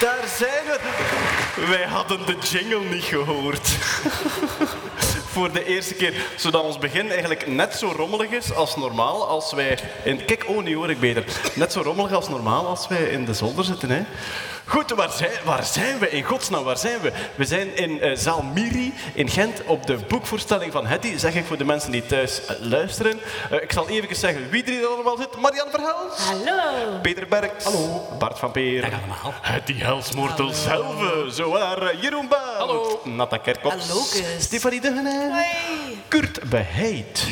Daar zijn we. Wij hadden de jingle niet gehoord. Voor de eerste keer. Zodat ons begin eigenlijk net zo rommelig is als normaal als wij... In... Kijk, oh, nu hoor ik beter. Net zo rommelig als normaal als wij in de zolder zitten. Hè. Goed, waar zijn, waar zijn we? In godsnaam, waar zijn we? We zijn in eh, zaal Miri in Gent op de boekvoorstelling van Hetty. Zeg ik voor de mensen die thuis eh, luisteren. Eh, ik zal even zeggen wie er hier allemaal zit. Marianne Verhels. Hallo. Peter Berks. Hallo. Bart van Peer. allemaal. Hetty Helsmoortel zelf. Zo waar. eh, Jeroen Baan. Hallo. Natta Kerkhoffs. Hallo. Stefanie Degenij. Kurt Beheid.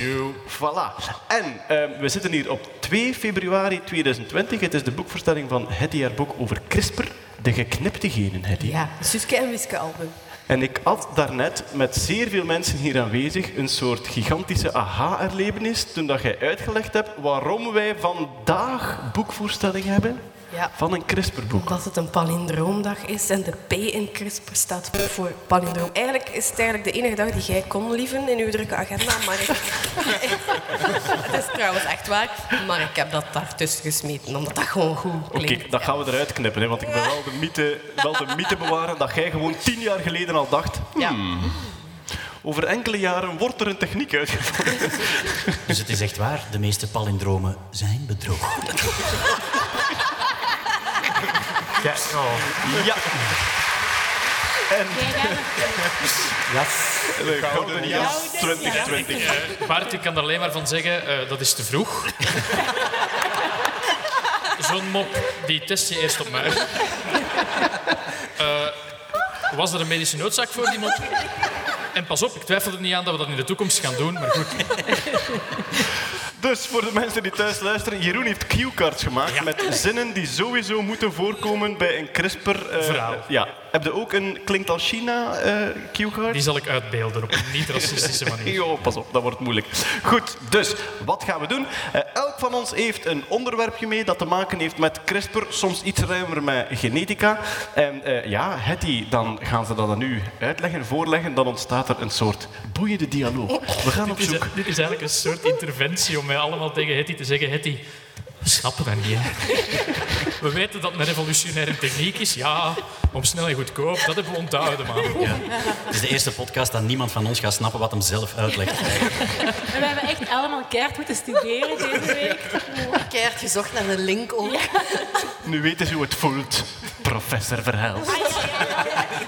Voilà. En eh, we zitten hier op 2 februari 2020. Het is de boekvoorstelling van Hetty, haar boek over CRISPR. De geknipte genen, Hetty. Ja, Suske en Wiske album. En ik had daarnet met zeer veel mensen hier aanwezig een soort gigantische aha-erlevenis toen dat jij uitgelegd hebt waarom wij vandaag boekvoorstelling hebben Ja. van een CRISPR-boek. Omdat het een palindroomdag is en de P in CRISPR staat voor palindroom. Eigenlijk is het eigenlijk de enige dag die jij kon lieven in uw drukke agenda, maar ik... het is trouwens echt waar, maar ik heb dat daartussen gesmeten, omdat dat gewoon goed Oké, klinkt. dat gaan we eruit knippen, hè, want ik wil wel de, mythe, wel de mythe bewaren dat jij gewoon tien jaar geleden al dacht... Ja. "Hmm, Over enkele jaren wordt er een techniek uitgevonden. Dus het is echt waar, de meeste palindromen zijn bedrog. Ja. ja. En de gouden jas 2020. Eh, Bart, ik kan er alleen maar van zeggen, eh, dat is te vroeg. Zo'n mop, die test je eerst op mij. Eh, was er een medische noodzaak voor die mop? En pas op, ik twijfel er niet aan dat we dat in de toekomst gaan doen, maar goed. Dus voor de mensen die thuis luisteren, Jeroen heeft cue-cards gemaakt met zinnen die sowieso moeten voorkomen bij een CRISPR. eh, Verhaal. ja. Heb je ook een klinkt als China eh cue-card? Die zal ik uitbeelden op een niet-racistische manier. Jo, pas op, dat wordt moeilijk. Goed, dus wat gaan we doen? Eh, elk van ons heeft een onderwerpje mee dat te maken heeft met CRISPR, soms iets ruimer met genetica. En eh, ja, Hetty, dan gaan ze dat aan u uitleggen, voorleggen. Dan ontstaat er een soort boeiende dialoog. We gaan op Dit is, zoek. dit is eigenlijk een soort interventie om mij allemaal tegen Hetty te zeggen... Hetty, we snappen dat niet, hè. We weten dat het een revolutionaire techniek is. Ja, om snel en goedkoop, dat hebben we onthouden, man. Het is de eerste podcast dat niemand van ons gaat snappen wat hem zelf uitlegt. En we hebben echt allemaal keihard moeten studeren deze week. Keihard gezocht naar de link ook. Nu weten ze hoe het voelt, professor Verhels.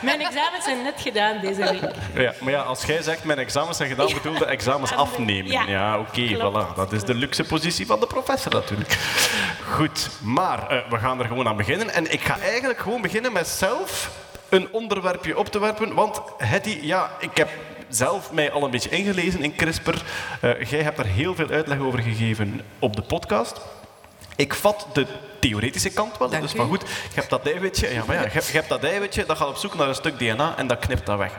Mijn examens zijn net gedaan deze week. Ja, maar ja, als jij zegt mijn examens zijn gedaan, bedoelde examens afnemen. Ja, Ja, oké, voilà. Dat is de luxe positie van de professor natuurlijk. Goed, maar eh, we gaan er gewoon aan beginnen. En ik ga eigenlijk gewoon beginnen met zelf een onderwerpje op te werpen. Want Hetty, ja, ik heb zelf mij al een beetje ingelezen in CRISPR. Eh, jij hebt er heel veel uitleg over gegeven op de podcast. Ik vat de theoretische kant wel, Dank dus van goed. Je hebt dat eiwitje, ja, maar ja, je, hebt, je hebt dat eiwitje, dat gaat op zoek naar een stuk DNA en dat knipt dat weg.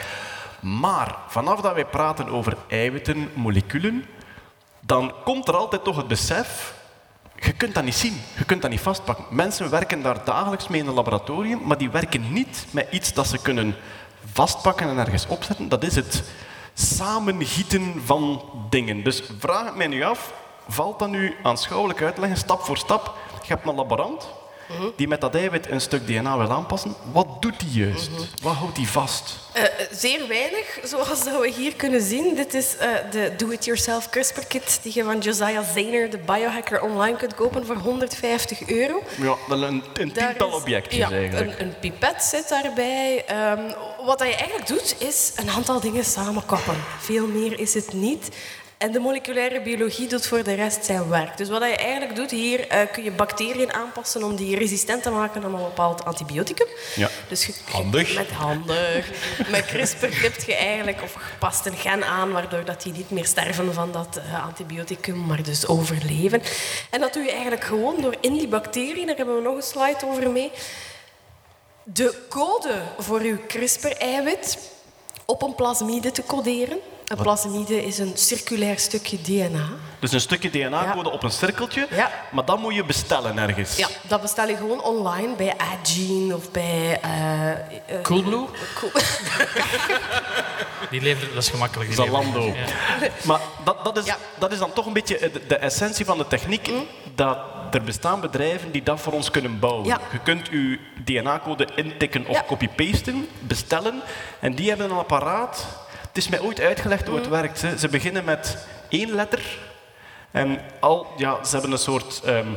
Maar vanaf dat wij praten over eiwitten, moleculen, dan komt er altijd toch het besef, je kunt dat niet zien, je kunt dat niet vastpakken. Mensen werken daar dagelijks mee in een laboratorium, maar die werken niet met iets dat ze kunnen vastpakken en ergens opzetten. Dat is het samengieten van dingen. Dus vraag het mij nu af, valt dat nu aanschouwelijk uitleggen, stap voor stap. Je hebt een laborant die met dat eiwit een stuk DNA wil aanpassen. Wat doet die juist? Wat houdt die vast? Eh, zeer weinig, zoals dat we hier kunnen zien. Dit is eh, de Do-It-Yourself CRISPR-kit die je van Josiah Zayner, de biohacker, online kunt kopen voor 150 euro. Ja, wel een, tiental is- objectjes ja, eigenlijk. Een, een pipet zit daarbij. Ehm, wat je eigenlijk doet, is een aantal dingen samenkoppelen. Veel meer is het niet. En de moleculaire biologie doet voor de rest zijn werk. Dus wat je eigenlijk doet, hier eh, kun je bacteriën aanpassen om die resistent te maken aan een bepaald antibioticum. Ja. Dus je- Handig. Met handig. Met CRISPR knipt je eigenlijk, of je past een gen aan, waardoor dat die niet meer sterven van dat eh, antibioticum, maar dus overleven. En dat doe je eigenlijk gewoon door in die bacteriën, daar hebben we nog een slide over mee, de code voor uw CRISPR-eiwit op een plasmide te coderen. Een plasmide is een circulair stukje DNA. Dus een stukje DNA-code op een cirkeltje, Ja. maar dat moet je bestellen ergens. Ja, dat bestel je gewoon online bij Agene of bij... eh, eh, Coolblue? Cool. Die leveren, dat is gemakkelijk. die Zalando. Ja. Maar dat, dat, is, Ja. dat is dan toch een beetje de, de essentie van de techniek. Dat er bestaan bedrijven die dat voor ons kunnen bouwen. Ja. Je kunt je DNA-code intikken of Ja. copy-pasten, bestellen. En die hebben een apparaat. Het is mij ooit uitgelegd hoe het werkt. Hè. Ze beginnen met één letter. En al, ja, ze, hebben een soort, ehm,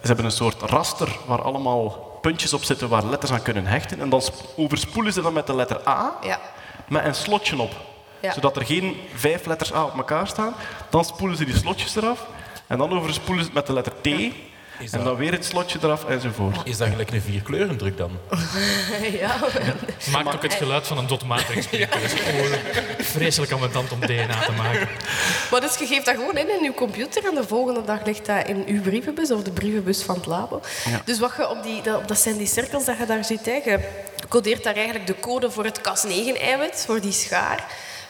ze hebben een soort raster waar allemaal puntjes op zitten waar letters aan kunnen hechten. En dan sp- overspoelen ze dan met de letter A Ja. met een slotje op. Ja. Zodat er geen vijf letters A op elkaar staan. Dan spoelen ze die slotjes eraf. En dan overspoelen ze het met de letter T. En dan weer het slotje eraf enzovoort. Is dat gelijk een vierkleurendruk dan? ja. Maakt ook het geluid van een dot matrix. Dat is gewoon vreselijk ambetant om DNA te maken. Maar dus je geeft dat gewoon in in je computer en de volgende dag ligt dat in uw brievenbus of de brievenbus van het labo. Dus wat je op die, dat, dat zijn die cirkels dat je daar ziet. Hè. Je codeert daar eigenlijk de code voor het Cas9-eiwit, voor die schaar.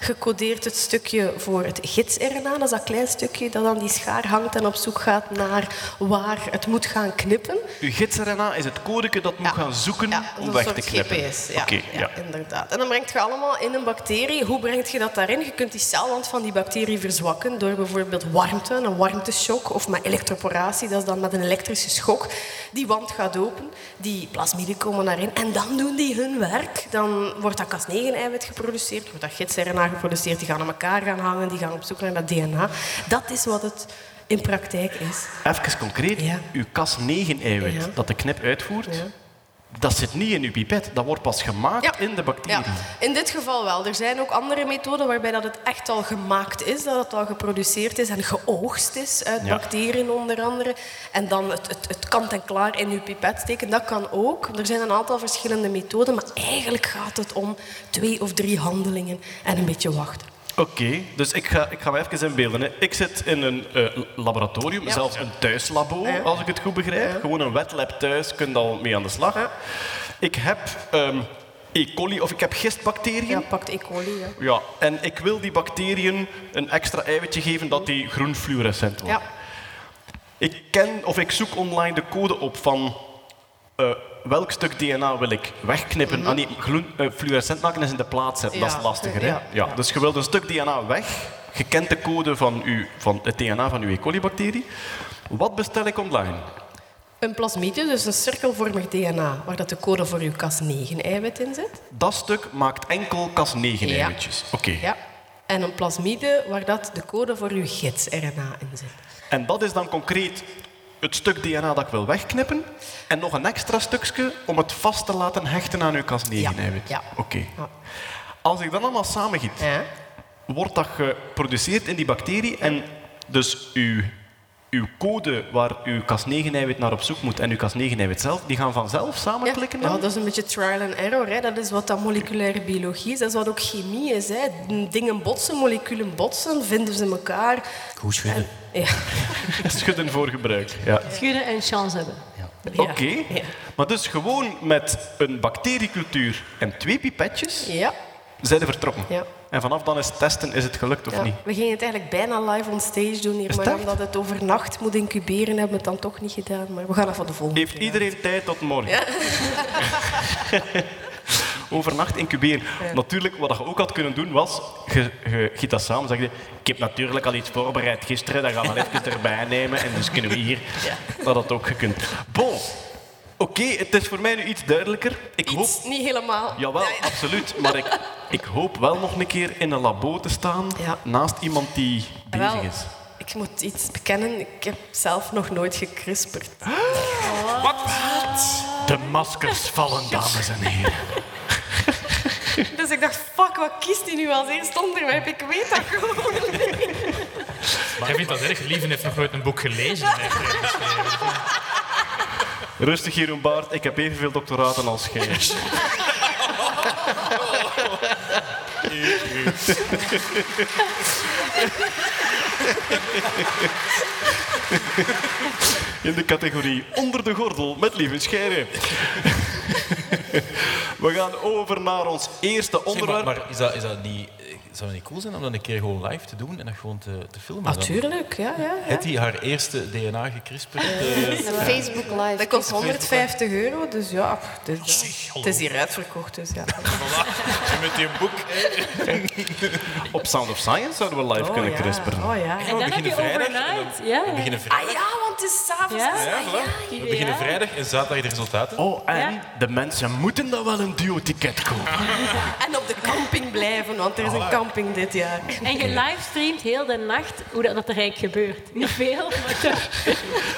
Je codeert het stukje voor het gids-RNA, dat is dat klein stukje dat aan die schaar hangt en op zoek gaat naar waar het moet gaan knippen. Uw gids-RNA is het codeke dat moet gaan zoeken Ja, om weg te knippen. GPS. Ja. inderdaad. En dan brengt je allemaal in een bacterie. Hoe brengt je dat daarin? Je kunt die celwand van die bacterie verzwakken door bijvoorbeeld warmte, een warmteshock, of met elektroporatie, dat is dan met een elektrische schok. Die wand gaat open, die plasmiden komen daarin en dan doen die hun werk. Dan wordt dat Cas9-eiwit geproduceerd, wordt dat gids-RNA geproduceerd, die gaan aan elkaar gaan hangen, die gaan op zoek naar dat DNA. Dat is wat het in praktijk is. Even concreet, Ja. uw Cas9-eiwit Ja. dat de knip uitvoert. Dat zit niet in uw pipet. Dat wordt pas gemaakt Ja. in de bacterie. Ja, in dit geval wel. Er zijn ook andere methoden waarbij dat het echt al gemaakt is, dat het al geproduceerd is en geoogst is uit Ja. bacteriën onder andere. En dan het, het, het kant-en-klaar in uw pipet steken, dat kan ook. Er zijn een aantal verschillende methoden, maar eigenlijk gaat het om twee of drie handelingen en een beetje wachten. Oké, dus ik ga, ik ga me even inbeelden. Hè. Ik zit in een eh, laboratorium, Ja. zelfs een thuislabo, Ja. als ik het goed begrijp. Gewoon een wetlab thuis, kun je al mee aan de slag. Ik heb ehm, E. coli of ik heb gistbacteriën. Ja, pakt E. coli. Ja. Ja, en ik wil die bacteriën een extra eiwitje geven dat die groen fluorescent wordt. Ja. Ik ken of ik zoek online de code op van eh, welk stuk DNA wil ik wegknippen. Ah, nee, eh, fluorescent maken is in de plaats zetten, dat is. Ja. lastiger. Hè? Ja. Ja. Dus je wilt een stuk DNA weg. Je kent de code van, uw, van het DNA van uw E. coli-bacterie. Wat bestel ik online? Een plasmide, dus een cirkelvormig DNA, waar dat de code voor uw Cas9-eiwit in zit. Dat stuk maakt enkel Cas9-eiwitjes. Oké. Ja. En een plasmide, waar dat de code voor uw gids-RNA in zit. En dat is dan concreet het stuk DNA dat ik wil wegknippen. En nog een extra stukje om het vast te laten hechten aan uw Cas9-eiwit. Ja. Oké. Als ik dat allemaal samengiet, wordt dat geproduceerd in die bacterie. En dus uw, uw code waar uw Cas9-eiwit naar op zoek moet en uw Cas9-eiwit zelf, die gaan vanzelf samenklikken Ja, dan? dat is een beetje trial and error. Hè. Dat is wat dat moleculaire biologie is. Dat is wat ook chemie is. Hè. Dingen botsen, moleculen botsen, vinden ze elkaar. Goed schudden. Ja. Schudden voor gebruik. Ja. Schudden en chance hebben. Oké. Ja. Maar dus gewoon met een bacteriecultuur en twee pipetjes Ja. zijn ze vertrokken. Ja. En vanaf dan is testen, is het gelukt of Ja. niet? We gingen het eigenlijk bijna live on stage doen hier, maar omdat het overnacht moet incuberen, hebben we het dan toch niet gedaan. Maar we gaan dat voor de volgende Heeft iedereen tijd tot morgen? Overnacht incuberen. Natuurlijk, wat je ook had kunnen doen, was... Je, je giet dat samen zeg je... Ik heb natuurlijk al iets voorbereid gisteren, dat gaan we even erbij nemen. En dus kunnen we hier... Dat had ook gekund. Bon. Oké, het is voor mij nu iets duidelijker. Ik hoop... Niet helemaal. Jawel, Ja, ja. absoluut. Maar ik, ik hoop wel nog een keer in een labo te staan Ja. naast iemand die bezig Wel, is. Ik moet iets bekennen, ik heb zelf nog nooit gekrisperd. De maskers vallen, dames en heren. Dus ik dacht, fuck, wat kiest hij nu als eerste onderwerp? Ik weet dat gewoon niet. Jij vindt dat erg. Lieven heeft nog nooit een boek gelezen. geschreven. Rustig, Jeroen Baart. Ik heb evenveel doctoraten als jij. In de categorie onder de gordel met lieve Scheire. We gaan over naar ons eerste Zeg, maar, onderwerp. maar is, dat, is dat niet, zou het niet cool zijn om dat een keer gewoon live te doen en dat gewoon te, te filmen? Natuurlijk, ja, ja. ja. Heeft hij haar eerste DNA gekrisperd? Een Facebook live. Dat kost 150 euro, dus ja, het is, het is hier uitverkocht. Dus ja. en met die boek. Op Sound of Science zouden we live Oh, kunnen ja. crisperen. Oh ja. En dan heb je beginnen vrijdag en overnight. dan- Ja. We beginnen Ah vrijdag. ja, want het is s'avonds. Ja. Ja, ah, voilà. ja. We beginnen vrijdag en zaterdag de resultaten. Oh, en Ja. de mensen moeten dan wel een duo-ticket kopen. En op de camping blijven, want er is een camping dit jaar. En je livestreamt heel de nacht hoe dat, dat er eigenlijk gebeurt. Niet veel, maar toch.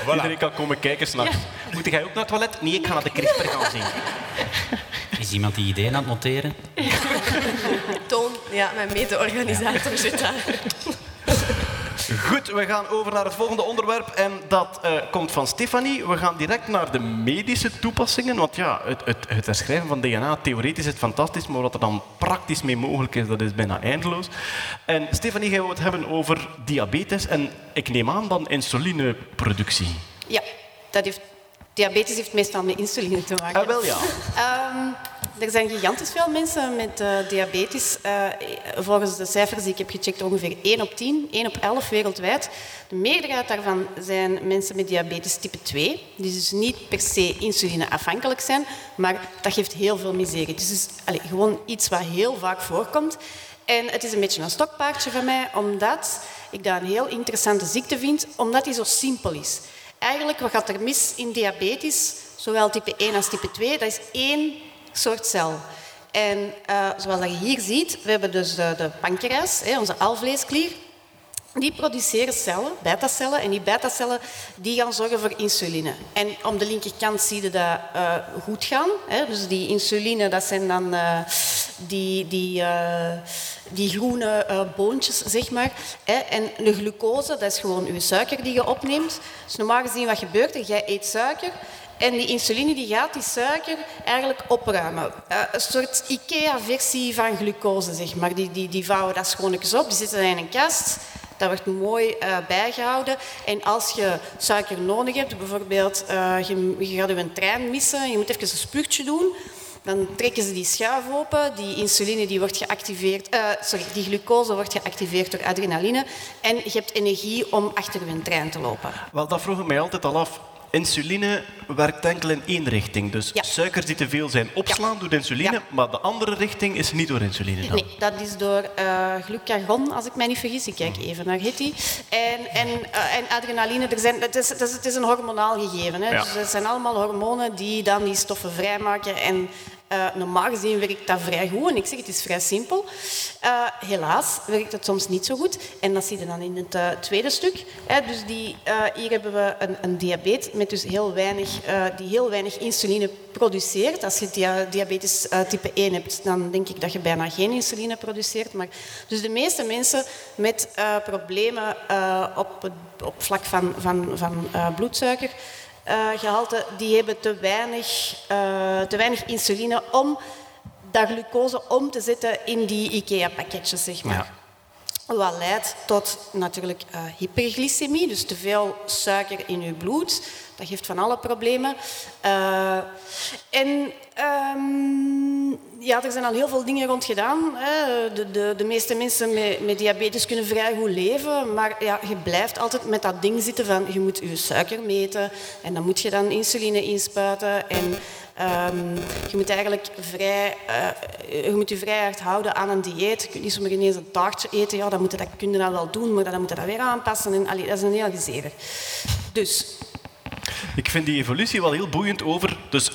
Iedereen kan komen kijken s'nachts. Moet jij ook naar het toilet? Nee, ik ga naar de crisper gaan zien. Is iemand die ideeën aan het noteren? Toon, ja, mijn mede-organisator zit daar. Goed, we gaan over naar het volgende onderwerp en dat eh, komt van Stefanie. We gaan direct naar de medische toepassingen, want ja, het, het, het herschrijven van DNA, theoretisch is het fantastisch, maar wat er dan praktisch mee mogelijk is, dat is bijna eindeloos. En Stefanie, gaan we het hebben over diabetes en ik neem aan dan insulineproductie. Ja, dat heeft, diabetes heeft meestal met insuline te maken. Ah, wel ja. Ehm, er zijn gigantisch veel mensen met eh, diabetes. Eh, volgens de cijfers die ik heb gecheckt, ongeveer 1 op 10, 1 op 11 wereldwijd. De meerderheid daarvan zijn mensen met diabetes type 2, die dus niet per se insulineafhankelijk zijn, maar dat geeft heel veel miserie. Het is dus allee, gewoon iets wat heel vaak voorkomt. En het is een beetje een stokpaardje van mij, omdat ik dat een heel interessante ziekte vind, omdat die zo simpel is. Eigenlijk, wat gaat er mis in diabetes, zowel type 1 als type 2? Dat is één soort cel. En eh, zoals je hier ziet, we hebben dus de, de pancreas, hè, onze alvleesklier. Die produceren cellen, beta-cellen, en die beta-cellen die gaan zorgen voor insuline. En op de linkerkant zie je dat eh, goed gaan. Hè. Dus die insuline, dat zijn dan eh, die, die, die groene boontjes, zeg maar. Hè. En de glucose, dat is gewoon je suiker die je opneemt. Dus normaal gezien, wat gebeurt er? Jij eet suiker. En die insuline die gaat die suiker eigenlijk opruimen. Eh, een soort IKEA-versie van glucose, zeg maar. Die, die, die vouwen dat schoonlijk op, die zitten in een kast. Dat wordt mooi eh, bijgehouden. En als je suiker nodig hebt, bijvoorbeeld eh, je, je gaat je trein missen, je moet even een spuugtje doen, dan trekken ze die schuif open. Die insuline die wordt geactiveerd, sorry, die glucose wordt geactiveerd door adrenaline. En je hebt energie om achter je trein te lopen. Wel, dat vroeg ik mij altijd al af. Insuline werkt enkel in één richting. Dus Ja. suikers die te veel zijn opslaan door insuline, maar de andere richting is niet door insuline dan. Nee, dat is door eh glucagon, als ik mij niet vergis. Ik kijk even naar Hitty. En, en, eh, en adrenaline, er zijn, het, is, het, een hormonaal gegeven. Hè? Ja. Dus het zijn allemaal hormonen die dan die stoffen vrijmaken. En eh, normaal gezien werkt dat vrij goed. En ik zeg, het is vrij simpel. Eh, helaas werkt het soms niet zo goed. En dat zie je dan in het eh, tweede stuk. Hè? Dus die, hier hebben we een, een diabetes met dus heel weinig, die heel weinig insuline produceert. Als je dia- diabetes type 1 hebt, dan denk ik dat je bijna geen insuline produceert. Maar, dus de meeste mensen met problemen op, het, op vlak van, van, van eh, bloedsuikergehalte, die hebben te weinig, eh, te weinig insuline om dat glucose om te zetten in die IKEA-pakketjes, zeg maar. Wat leidt tot natuurlijk eh, hyperglycemie, dus te veel suiker in je bloed. Dat geeft van alle problemen. Eh, en ehm, ja, er zijn al heel veel dingen rond gedaan. Hè. De, de, de meeste mensen met, met diabetes kunnen vrij goed leven, maar ja, je blijft altijd met dat ding zitten van je moet je suiker meten en dan moet je dan insuline inspuiten en Ehm, je moet eigenlijk vrij, eh, je moet je vrij hard houden aan een dieet. Je kunt niet zomaar ineens een taartje eten. Ja, dat, moet je, dat kun je dan wel doen, maar dan moet je dat weer aanpassen. En, allee, dat is een heel gezever. Dus, Ik vind die evolutie wel heel boeiend over. Dus,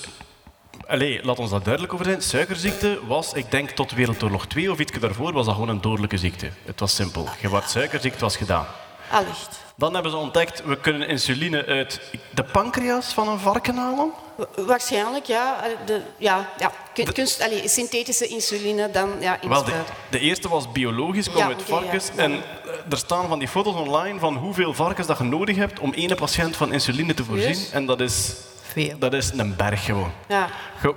allez, laat ons daar duidelijk over zijn. Suikerziekte was, ik denk tot Wereldoorlog 2 of iets daarvoor, was dat gewoon een dodelijke ziekte. Het was simpel. Je werd suikerziek, het was gedaan. allicht. Dan hebben ze ontdekt, we kunnen insuline uit de pancreas van een varken halen. Wa- Waarschijnlijk, ja. De, ja, ja. Kun- Kunst, allee, synthetische insuline dan ja, Wel, de, de eerste was biologisch, kwam Ja, uit varkens. Ja. En eh, er staan van die foto's online van hoeveel varkens dat je nodig hebt om ene patiënt van insuline te voorzien. En dat is, Veel. dat is een berg gewoon. Ja.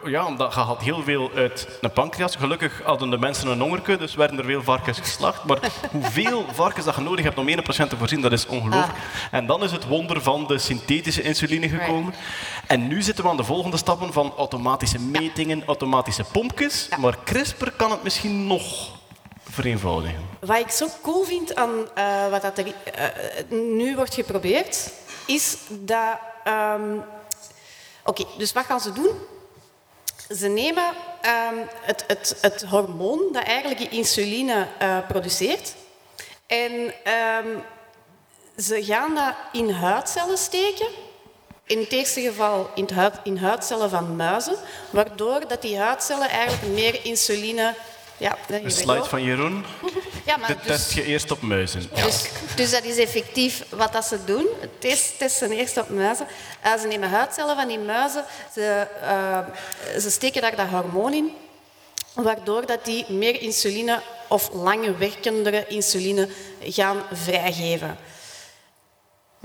Ja, omdat je had heel veel uit een pancreas. Gelukkig hadden de mensen een hongerke, dus werden er veel varkens geslacht. Maar hoeveel varkens dat je nodig hebt om één patiënt te voorzien, dat is ongelooflijk. En dan is het wonder van de synthetische insuline gekomen. En nu zitten we aan de volgende stappen van automatische metingen, automatische pompjes. Maar CRISPR kan het misschien nog vereenvoudigen. Wat ik zo cool vind aan eh, wat dat er eh, nu wordt geprobeerd, is dat... ehm, Oké, dus wat gaan ze doen? Ze nemen ehm, het, het, het hormoon dat eigenlijk die insuline eh, produceert en ehm, ze gaan dat in huidcellen steken. In het eerste geval in, in huidcellen van muizen, waardoor dat die huidcellen eigenlijk meer insuline... Ja, Een slide van Jeroen. Ja, maar Dit dus- test je eerst op muizen. dus, dus dat is effectief wat dat ze doen. Het test- testen eerst op muizen. Eh, ze nemen huidcellen van die muizen, ze, eh, ze steken daar dat hormoon in, waardoor dat die meer insuline of langer werkendere insuline gaan vrijgeven.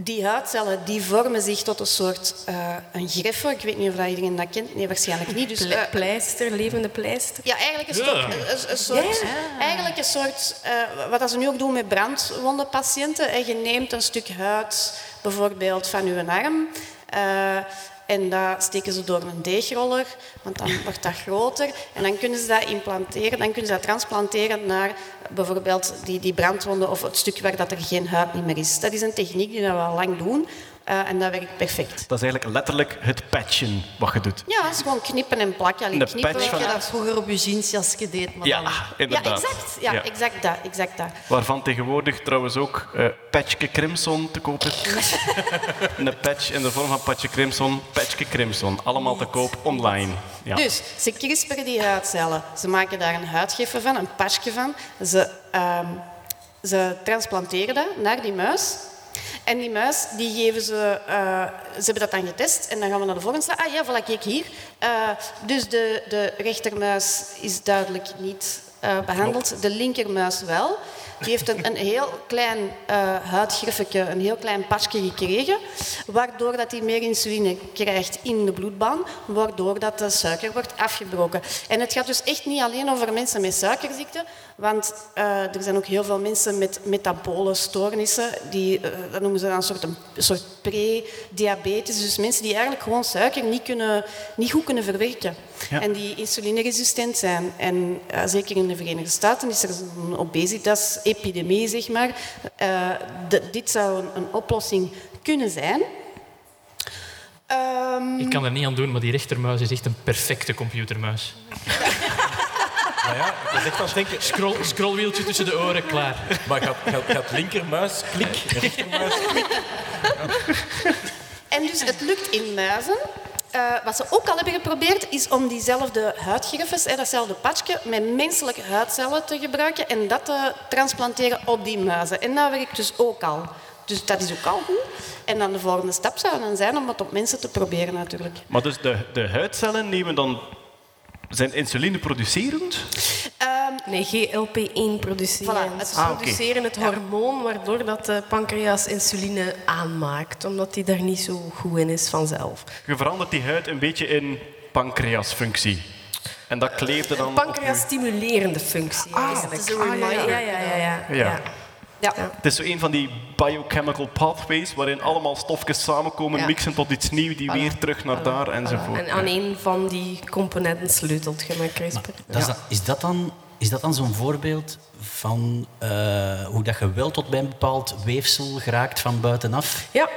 Die huidcellen die vormen zich tot een soort uh, een greffe. Ik weet niet of dat iedereen dat kent. Nee, waarschijnlijk niet. Dus, eh, pleister, levende pleister. ja, eigenlijk een, Ja. soort, een, een soort, eigenlijk een soort eh, wat ze nu ook doen met brandwondenpatiënten. En je neemt een stuk huid, bijvoorbeeld van uw arm, eh, en dat steken ze door een deegroller, want dan wordt dat groter. En dan kunnen ze dat implanteren, dan kunnen ze dat transplanteren naar bijvoorbeeld die, die brandwonden of het stuk waar dat er geen huid meer is. Dat is een techniek die we al lang doen eh, en dat werkt perfect. Dat is eigenlijk letterlijk het patchen wat je doet. Ja, het is gewoon knippen en plakken. Allee, Een knippen, patch van- ja, Je dat vroeger op je jeansjasje deed, maar Ja, dan... Ja, inderdaad. exact. Ja, Ja. exact dat. Exact dat. Waarvan tegenwoordig trouwens ook eh Patchke Crimson te koop is. een patch in de vorm van Patchke Crimson, Patchke Crimson. Allemaal te koop online. Ja. Dus ze crisperen die huidcellen. Ze maken daar een huidgever van, een pasje van. Ze, ehm, ze transplanteren dat naar die muis. En die muis, die geven ze... eh, ze hebben dat dan getest. En dan gaan we naar de volgende slide. Ah ja, voilà, kijk hier. Eh, dus de, de rechtermuis is duidelijk niet eh, behandeld. De linkermuis wel. Die heeft een, een heel klein uh, huidgriffetje, een heel klein pasje gekregen, waardoor dat hij meer insuline krijgt in de bloedbaan, waardoor dat de suiker wordt afgebroken. En het gaat dus echt niet alleen over mensen met suikerziekte, want uh, er zijn ook heel veel mensen met metabole stoornissen, die, uh, dat noemen ze dan een soort, een soort pre-diabetes, dus mensen die eigenlijk gewoon suiker niet, kunnen, niet goed kunnen verwerken. Ja. En die insulineresistent zijn. En uh, zeker in de Verenigde Staten is er een obesitas-epidemie, zeg maar. De, dit zou een, een, oplossing kunnen zijn. Um... Ik kan er niet aan doen, maar die rechtermuis is echt een perfecte computermuis. Nou ja, ik was echt het denken... Scroll, scrollwieltje tussen de oren, klaar. Maar gaat, gaat, gaat linkermuis, klik, rechtermuis, klik. En dus het lukt in muizen. Uh, wat ze ook al hebben geprobeerd, is om diezelfde huidgriffes, datzelfde patchje, met menselijke huidcellen te gebruiken en dat te transplanteren op die muizen. En dat werkt dus ook al. Dus dat is ook al goed. En dan de volgende stap zou dan zijn om het op mensen te proberen natuurlijk. Maar dus de, de huidcellen nemen dan... Zijn insuline producerend? Um, nee, GLP-1 produceren. Voilà, het ah, produceren okay. het hormoon waardoor dat de pancreas insuline aanmaakt. Omdat die daar niet zo goed in is vanzelf. Je verandert die huid een beetje in pancreasfunctie. En dat kleefde dan Een pancreas-stimulerende functie ah, eigenlijk. Ah, ja, ja, ja. ja, ja, ja. Het is zo een van die biochemical pathways waarin allemaal stofjes samenkomen, Ja. mixen tot iets nieuws, die weer terug naar daar enzovoort. En aan een van die componenten sleutelt je met CRISPR. Dat is, dat, is dat dan, is dat dan zo'n voorbeeld van uh, hoe dat je wel tot bij een bepaald weefsel geraakt van buitenaf? Ja.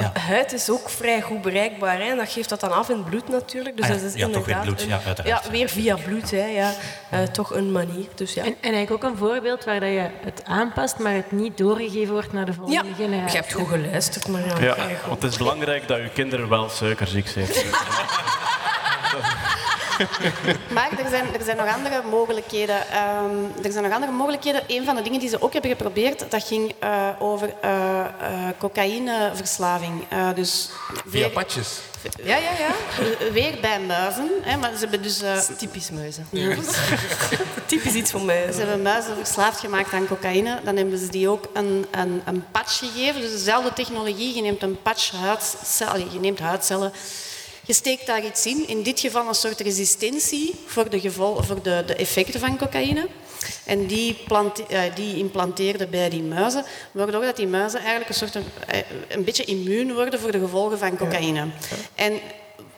Ja. Huid is ook vrij goed bereikbaar. Hè. Dat geeft dat dan af in het bloed natuurlijk. Dus ah, ja. dat is ja, inderdaad toch weer bloed. Een, ja, uiteraard. ja, weer via bloed. Hè. Ja. Uh, toch een manier. Dus, ja. en, en eigenlijk ook een voorbeeld waar dat je het aanpast, maar het niet doorgegeven wordt naar de volgende ja. generatie. Je hebt goed geluisterd, maar ja. ja want het is belangrijk dat je kinderen wel suikerziek zijn. Maar er zijn, er zijn nog andere mogelijkheden. Ehm, er zijn nog andere mogelijkheden. Een van de dingen die ze ook hebben geprobeerd, dat ging eh, over eh, eh, cocaïneverslaving. Eh, dus Via weer, patches. ja, ja, ja. Weer bij muizen. Hè, maar ze hebben dus... eh, Typisch muizen. ja. Typisch iets voor mij. Ze hebben muizen verslaafd gemaakt aan cocaïne. Dan hebben ze die ook een, een, een patch gegeven. Dus dezelfde technologie. Je neemt een patch huidcellen, je neemt huidcellen. Je steekt daar iets in. In dit geval een soort resistentie voor de, gevol, voor de, de effecten van cocaïne. En die, plante, eh, die implanteerden bij die muizen, waardoor dat die muizen eigenlijk een, soort, een, een beetje immuun worden voor de gevolgen van cocaïne. En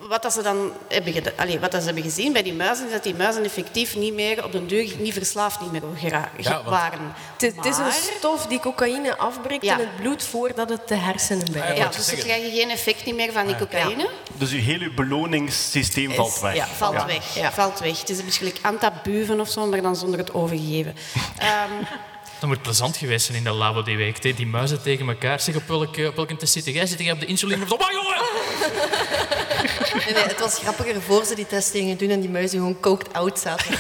wat, dat ze dan hebben, allee, wat dat ze hebben gezien bij die muizen, is dat die muizen effectief niet meer op den duur niet verslaafd niet meer gera- Ja, want- waren. Het, is een stof die cocaïne afbreekt Ja. in het bloed voordat het de hersenen bereikt. Ja, wou dus je ze krijgen geen effect niet meer van die cocaïne. Dus uw hele beloningssysteem valt weg. Ja, valt weg. Valt weg. Het is gelijk antabuven of zo, maar dan zonder het overgeven. Ehm, Dat moet plezant geweest zijn in de labo die week. hè. Die muizen tegen elkaar. Zeg, op welke, op welke test zit jij? Zit jij op de insuline? Of zo, "Maar jongen!" Nee, nee, het was grappiger voor ze die test gingen doen en die muizen gewoon coked out zaten.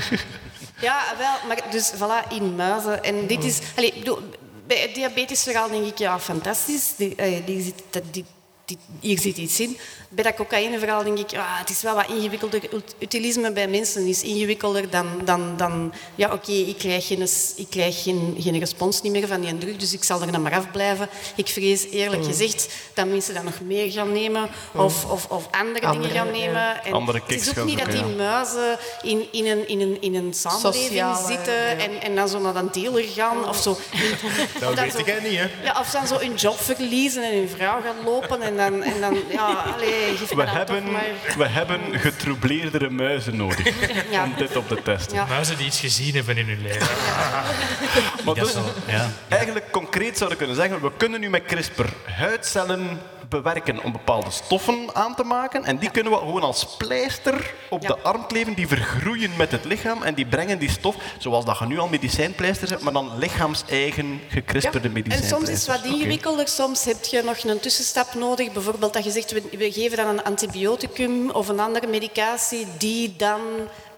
ja, wel, maar dus voilà, in muizen. En dit is... Bedoel, bij het diabetes verhaal denk ik, ja, fantastisch. Die, eh, die die, die, hier zit iets in. Bij dat cocaïneverhaal denk ik, ah, het is wel wat ingewikkelder. Utilisme bij mensen is ingewikkelder dan... dan, dan ja, oké, ik krijg, geen, ik krijg geen, geen respons niet meer van die drug, dus ik zal er dan maar afblijven. Ik vrees eerlijk Mm. gezegd dat mensen dat nog meer gaan nemen of, of, of andere, Andere, dingen gaan nemen. En Andere het kicks is ook gaan niet dat die muizen in, in, een, in, een, in een samenleving Sociale, zitten ja. en, en dan zo naar een dealer gaan of zo. Dat Of weet zo- jij niet, hè? Ja, of dan zo hun job verliezen en hun vrouw gaan lopen en dan, en dan ja, allee, geef me We dan hebben, toch maar... we hebben getroubleerdere muizen nodig Ja. om dit op te testen. Ja. Muizen die iets gezien hebben in hun leven. Maar Dat dus, eigenlijk concreet zouden we kunnen zeggen, we kunnen nu met CRISPR huidcellen bewerken om bepaalde stoffen aan te maken. En die kunnen we gewoon als pleister op Ja. de arm kleven. Die vergroeien met het lichaam en die brengen die stof, zoals dat je nu al medicijnpleisters hebt, maar dan lichaams-eigen gecrisperde En medicijnpleisters. soms is het wat ingewikkelder. Soms heb je nog een tussenstap nodig. Bijvoorbeeld dat je zegt, we, we geven dan een antibioticum of een andere medicatie die dan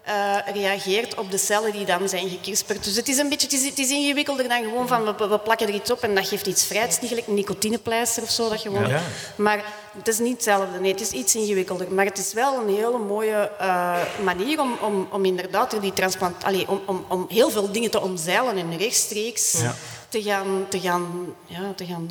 eh, reageert op de cellen die dan zijn gekrisperd. Dus het is een beetje het is, het is ingewikkelder dan gewoon van we, we plakken er iets op en dat geeft iets vrij. Het is niet gelijk een nicotinepleister of zo. Dat gewoon, Ja. Maar het is niet hetzelfde. Nee, het is iets ingewikkelder. Maar het is wel een hele mooie eh, manier om, om, om inderdaad die transplant... Allee, om, om, om heel veel dingen te omzeilen en rechtstreeks Ja. te gaan, te gaan, ja, te gaan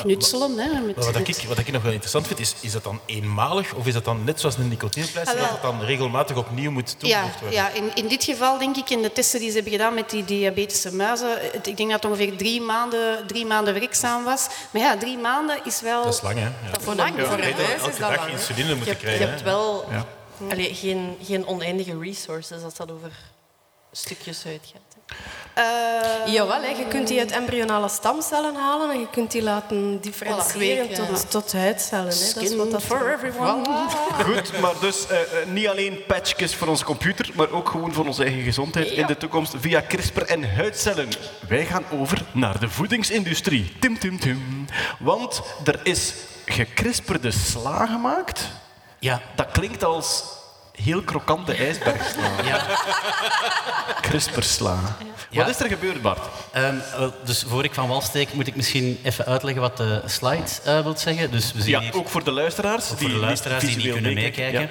knutselen. Hè, met, Maar wat, met- ik, wat ik nog wel interessant vind, is, is dat dan eenmalig of is dat dan net zoals een nicotinepleister, Ah, wel. dat het dan regelmatig opnieuw moet ja, toegevoegd worden? ja in, in dit geval denk ik, in de testen die ze hebben gedaan met die diabetische muizen, het- ik denk dat het ongeveer drie maanden, drie maanden werkzaam was. Maar ja, drie maanden is wel... Dat is lang, hè? Ja. Voor lang, een, voor Je een weet dat is dat dag lang. hè. insuline Je moeten hebt, je krijgen. hebt hè. wel Ja. allee, geen, geen oneindige resources als dat over stukjes uitgaat. Eh, Jawel, je kunt die uit embryonale stamcellen halen en je kunt die laten differentiëren Voilà. tot, tot huidcellen. Hè. Dat is Skin wat dat for everyone. Goed, maar dus eh, eh, niet alleen patchjes voor onze computer, maar ook gewoon voor onze eigen gezondheid in de toekomst via CRISPR en huidcellen. Wij gaan over naar de voedingsindustrie. Tim, tim, tim. Want er is gekrisperde sla gemaakt. Ja, Dat klinkt als heel krokante ijsbergsla. ja. CRISPR-sla. Ja. Wat is er gebeurd, Bart? Ehm, dus voor ik van wal steek, moet ik misschien even uitleggen wat de slide eh wil zeggen. Dus we zien Ja, hier, ook voor de luisteraars. voor de luisteraars die niet kunnen meekijken.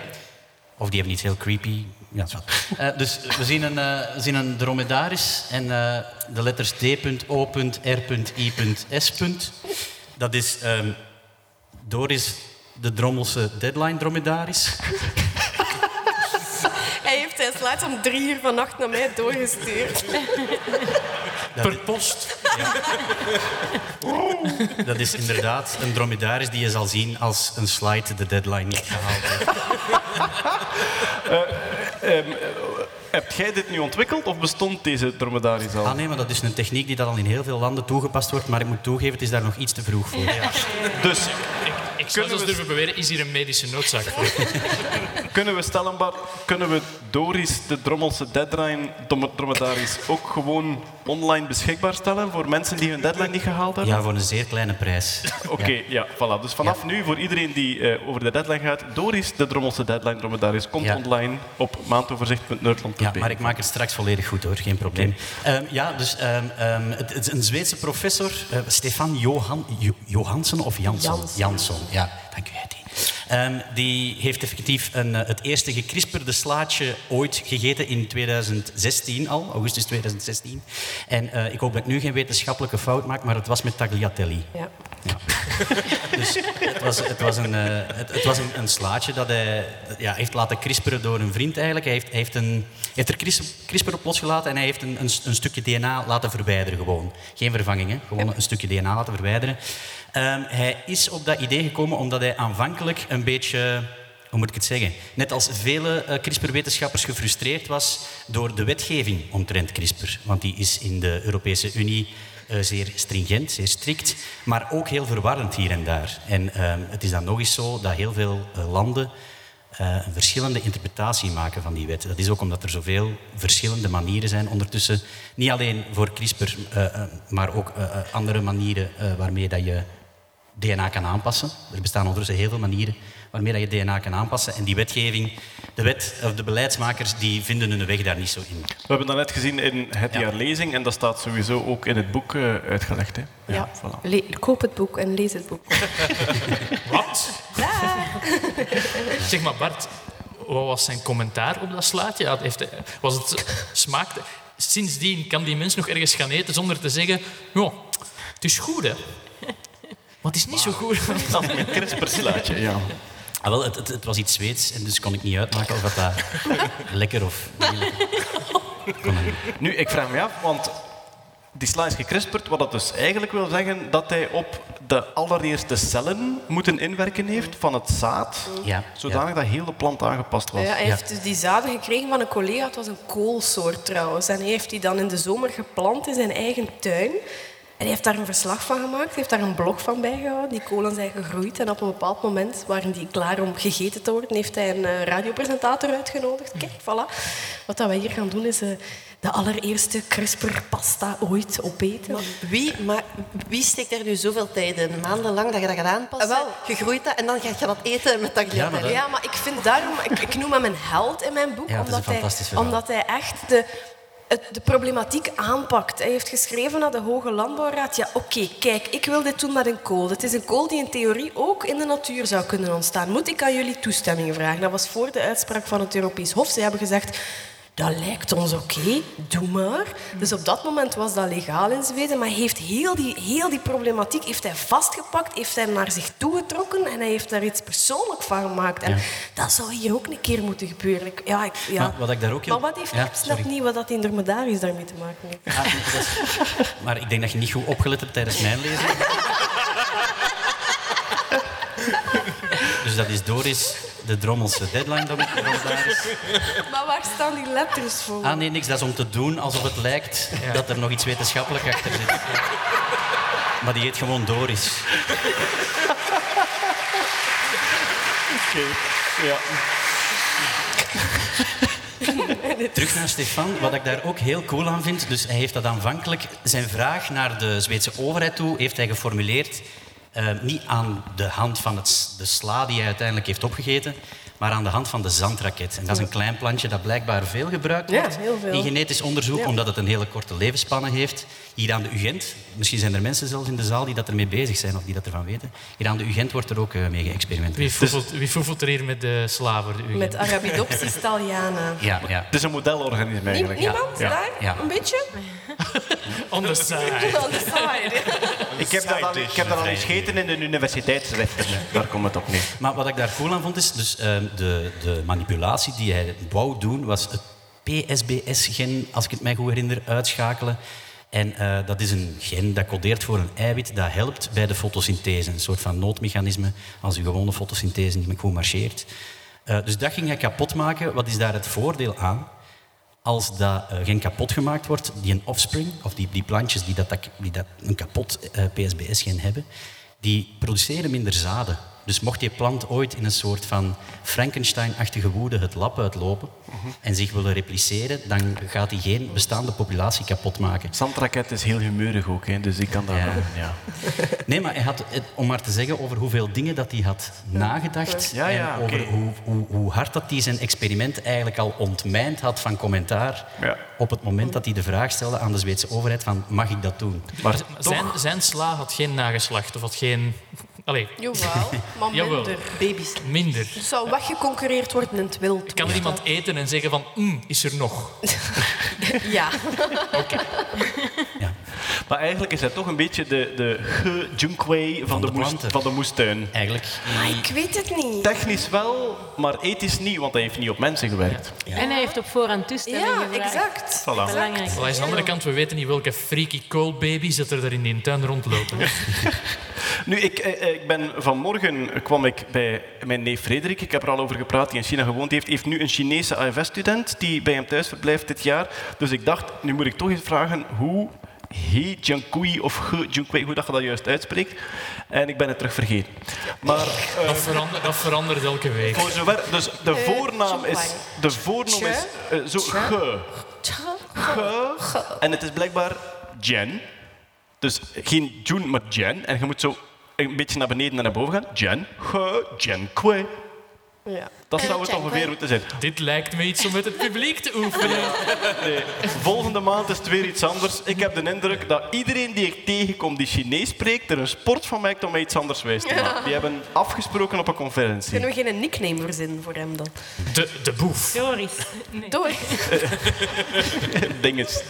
Of die hebben iets heel creepy. Ja. Eh, dus we zien een, eh, we zien een dromedaris en de letters D.O.R.I.S. Dat is ehm, Doris de Drommelse deadline dromedaris. Hij heeft zijn slides om drie uur vannacht naar mij doorgestuurd. Per post. Dat is inderdaad een dromedaris die je zal zien als een slide de deadline niet gehaald heeft. Heb jij dit nu ontwikkeld of bestond deze dromedaris al? Ah nee, maar dat is een techniek die dat al in heel veel landen toegepast wordt, maar ik moet toegeven, het is daar nog iets te vroeg voor. Dus Ik, ik Zou zelfs durven beweren, is hier een medische noodzaak voor. Kunnen we stellen, Bart, kunnen we Doris, de Drommelse deadline, dromedaris, ook gewoon online beschikbaar stellen voor mensen die hun deadline niet gehaald hebben? Ja, voor een zeer kleine prijs. Oké, ja. voilà. Dus vanaf nu, voor iedereen die eh, over de deadline gaat, Doris, de Drommelse deadline dromedaris, komt Ja. online op maandoverzicht.nerdland.be. Ja, maar ik maak het straks volledig goed hoor, geen probleem. Ehm, ja, dus ehm, ehm, het, het is een Zweedse professor, eh, Stefan Johan, Jo- Johansson of Jansson? Jansson. Jansson, ja, dank u. Ehm, die heeft effectief een, eh, het eerste gekrisperde slaatje ooit gegeten in 2016 al, augustus 2016. En eh, ik hoop dat ik nu geen wetenschappelijke fout maak, maar het was met tagliatelle. Ja. Dus het was, het was, een, eh, het, het was een, een slaatje dat hij ja, heeft laten crisperen door een vriend eigenlijk. Hij heeft, heeft, een, heeft er cris- CRISPR op losgelaten en hij heeft een, een, een stukje DNA laten verwijderen gewoon. Geen vervanging, hè? gewoon een stukje DNA laten verwijderen. Ehm, hij is op dat idee gekomen omdat hij aanvankelijk een beetje hoe moet ik het zeggen? Net als vele eh, CRISPR-wetenschappers gefrustreerd was door de wetgeving omtrent CRISPR. Want die is in de Europese Unie eh, zeer stringent, zeer strikt, maar ook heel verwarrend hier en daar. En ehm, het is dan nog eens zo dat heel veel eh, landen een verschillende interpretatie maken van die wet. Dat is ook omdat er zoveel verschillende manieren zijn ondertussen. Niet alleen voor CRISPR, maar ook andere manieren waarmee dat je DNA kan aanpassen. Er bestaan ondertussen heel veel manieren waarmee dat je DNA kan aanpassen. En die wetgeving, de wet of de beleidsmakers, die vinden hun weg daar niet zo in. We hebben dat net gezien in het jaar lezing en dat staat sowieso ook in het boek eh, uitgelegd. Hè? Ja. voilà. Le- koop het boek en lees het boek. Wat? Zeg maar, Bart, wat was zijn commentaar op dat slaatje? Heeft, hij- was het smaakte... Sindsdien kan die mens nog ergens gaan eten zonder te zeggen... Ja, het is goed, hè. Maar het is niet zo goed. Dan een CRISPR-slaatje, ja. Ah, wel, het, het, het was iets Zweeds en dus kon ik niet uitmaken of dat, dat lekker of dat. Nu, ik vraag me af, want die sla is gecrisperd, wat dat dus eigenlijk wil zeggen dat hij op de allereerste cellen moeten inwerken heeft van het zaad, Ja, zodanig dat heel de plant aangepast was. Ja, hij heeft dus die zaden gekregen van een collega. Het was een koolsoort trouwens. En hij heeft die dan in de zomer geplant in zijn eigen tuin. En hij heeft daar een verslag van gemaakt. Hij heeft daar een blog van bijgehouden. Die kolen zijn gegroeid. En op een bepaald moment waren die klaar om gegeten te worden. Heeft hij een eh, radiopresentator uitgenodigd. Kijk, voilà. Wat dat wij hier gaan doen is eh, de allereerste CRISPR-pasta ooit opeten. Wie, maar wie steekt er nu zoveel tijd in? Maandenlang dat je dat gaat aanpassen, wel. je groeit dat en dan ga je dat eten met dat Ja, maar Ja, maar ik vind daarom... Ik, ik noem hem een held in mijn boek. Ja, omdat, hij, omdat hij echt de, het, de problematiek aanpakt. Hij heeft geschreven naar de Hoge Landbouwraad... Ja, oké, kijk, ik wil dit doen met een kool. Het is een kool die in theorie ook in de natuur zou kunnen ontstaan. Moet ik aan jullie toestemming vragen? Dat was voor de uitspraak van het Europees Hof. Ze hebben gezegd... Dat lijkt ons oké, doe maar. Dus op dat moment was dat legaal in Zweden. Maar hij heeft heel die, heel die problematiek heeft hij vastgepakt, heeft hij naar zich toegetrokken en hij heeft daar iets persoonlijk van gemaakt. En Ja. dat zou hier ook een keer moeten gebeuren. Ja, ik, ja. Maar wat ik daar ook heel- Maar wat heeft Ja, ik snap niet wat dat in dromedaris daarmee te maken heeft. Ah, is- Maar ik denk dat je niet goed opgelet hebt tijdens mijn lezing. Dus dat is Doris, de Drommelse deadline. Dat ik daar is. Maar waar staan die letters voor? Ah nee, niks. Dat is om te doen alsof het lijkt dat er nog iets wetenschappelijk achter zit. Maar die heet gewoon Doris. Ja. Terug naar Stefan, wat ik daar ook heel cool aan vind. Dus hij heeft dat aanvankelijk, zijn vraag naar de Zweedse overheid toe, heeft hij geformuleerd. Eh, niet aan de hand van het, de sla die hij uiteindelijk heeft opgegeten, maar aan de hand van de zandraket. En dat is een klein plantje dat blijkbaar veel gebruikt Ja, wordt heel veel. in genetisch onderzoek, Ja. omdat het een hele korte levensspanne heeft. Hier aan de UGent, misschien zijn er mensen zelfs in de zaal die dat ermee bezig zijn of die dat ervan weten. Hier aan de UGent wordt er ook eh, mee geëxperimenteerd. Wie foefelt, wie foefelt er hier met de slaven? de Met? Arabidopsis thaliana. Ja, ja. Het is een modelorganisme eigenlijk. niemand Ja. daar? Ja. Een beetje? On the side. On the side. Ik heb dat al, ik heb dat al eens gegeten in de universiteitsrechten. Daar komt het op neer. Maar wat ik daar cool aan vond is, dus, ehm, de, de manipulatie die hij wou doen, was het PSBS-gen, als ik het mij goed herinner, uitschakelen. En eh, dat is een gen dat codeert voor een eiwit dat helpt bij de fotosynthese. Een soort van noodmechanisme als uw gewone fotosynthese niet meer goed marcheert. Eh, dus dat ging hij kapot maken. Wat is daar het voordeel aan? Als dat eh, gen kapot gemaakt wordt, die een offspring, of die, plantjes die, dat, die dat een kapot PSBS-gen hebben, die produceren minder zaden. Dus mocht die plant ooit in een soort van Frankenstein-achtige woede het lab uitlopen en zich willen repliceren, dan gaat hij geen bestaande populatie kapot maken. Zandraket is heel humeurig ook, hè, dus ik kan dat Ja. wel. Ja. Nee, maar hij had, om maar te zeggen over hoeveel dingen dat hij had nagedacht. Ja, ja, en over hoe, hoe, hoe hard dat hij zijn experiment eigenlijk al ontmijnd had van commentaar. Ja. Op het moment dat hij de vraag stelde aan de Zweedse overheid van mag ik dat doen? Maar Zijn, zijn sla had geen nageslacht of had geen... Allee, Jawel, maar minder. Baby's. minder. Het zou weggeconcurreerd worden in het wild. Kan er iemand eten en zeggen van, "Mm, is er nog? Ja. Maar eigenlijk is hij toch een beetje de, de Ge van, Van de, de moest- planten. van de moestuin. Eigenlijk. Ik weet het niet. Technisch wel, maar ethisch niet, want hij heeft niet op mensen gewerkt. En hij heeft op voorhand toestemming Ja, gevraagd. exact. Voilà. Belangrijk. Aan de andere kant, we weten niet welke freaky koolbaby's dat er in die tuin rondlopen. Nu, ik, eh, eh, ik ben vanmorgen kwam ik bij mijn neef Frederik, ik heb er al over gepraat, die in China gewoond heeft, heeft nu een Chinese AFS-student die bij hem thuis verblijft dit jaar. Dus ik dacht, nu moet ik toch eens vragen hoe He Jiankui of Ge Jiankui, hoe dat je dat juist uitspreekt. En ik ben het terug vergeten. Maar eh, Dat, verandert, dat verandert elke week. voor zover, dus de voornaam is, de voornaam is eh, zo Ge. Ge. En het is blijkbaar Jen. Dus geen Jun, maar Jen. En je moet zo een beetje naar beneden en naar boven gaan. Jen. Ge. Jen Kwe. Ja. Dat zou het ongeveer moeten zijn. Dit lijkt me iets om met het publiek te oefenen. Nee. Volgende maand is het weer iets anders. Ik heb de indruk dat iedereen die ik tegenkom die Chinees spreekt, er een sport van maakt om mij iets anders wijs te maken. Die hebben afgesproken op een conferentie. Kunnen we geen nickname verzinnen voor hem dan? De, de boef. Doris. Nee. Door. Dinges.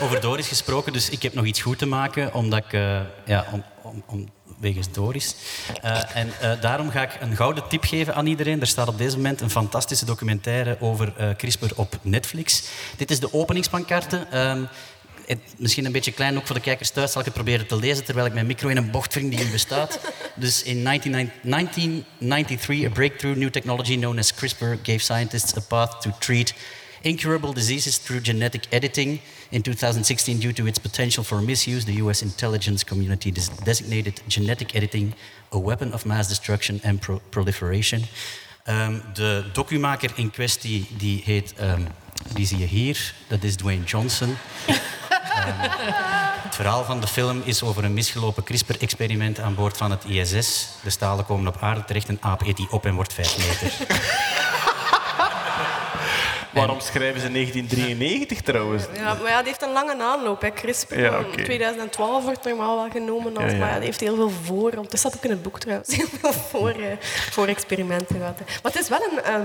Over Doris gesproken, dus ik heb nog iets goed te maken, omdat ik, eh, ja, om, om, om, wegens Doris. Eh, en eh, daarom ga ik een gouden tip geven aan iedereen. Er staat op deze moment een fantastische documentaire over eh, CRISPR op Netflix. Dit is de openingspankarte. Ehm, misschien een beetje klein ook voor de kijkers thuis, zal ik het proberen te lezen terwijl ik mijn micro in een bocht wring die niet bestaat. Dus in 19, 1993, a breakthrough new technology known as CRISPR gave scientists a path to treat incurable diseases through genetic editing. In 2016, due to its potential for misuse, the US intelligence community des- designated genetic editing a weapon of mass destruction and pro- proliferation. Ehm, de documaker in kwestie die heet, ehm, die zie je hier, dat is Dwayne Johnson. Ehm, het verhaal van de film is over een misgelopen CRISPR-experiment aan boord van het ISS. De stalen komen op aarde terecht, een aap eet die op en wordt vijf meter. Waarom schrijven ze 1993 trouwens? Ja, maar ja, die heeft een lange aanloop. Hè. CRISPR Ja, van oké. 2012 wordt normaal wel genomen. Als, Ja, ja. Maar ja, die heeft heel veel voor. Dat staat ook in het boek trouwens. Heel veel voor, eh, voor experimenten gehad. hè. Maar het is wel een ehm,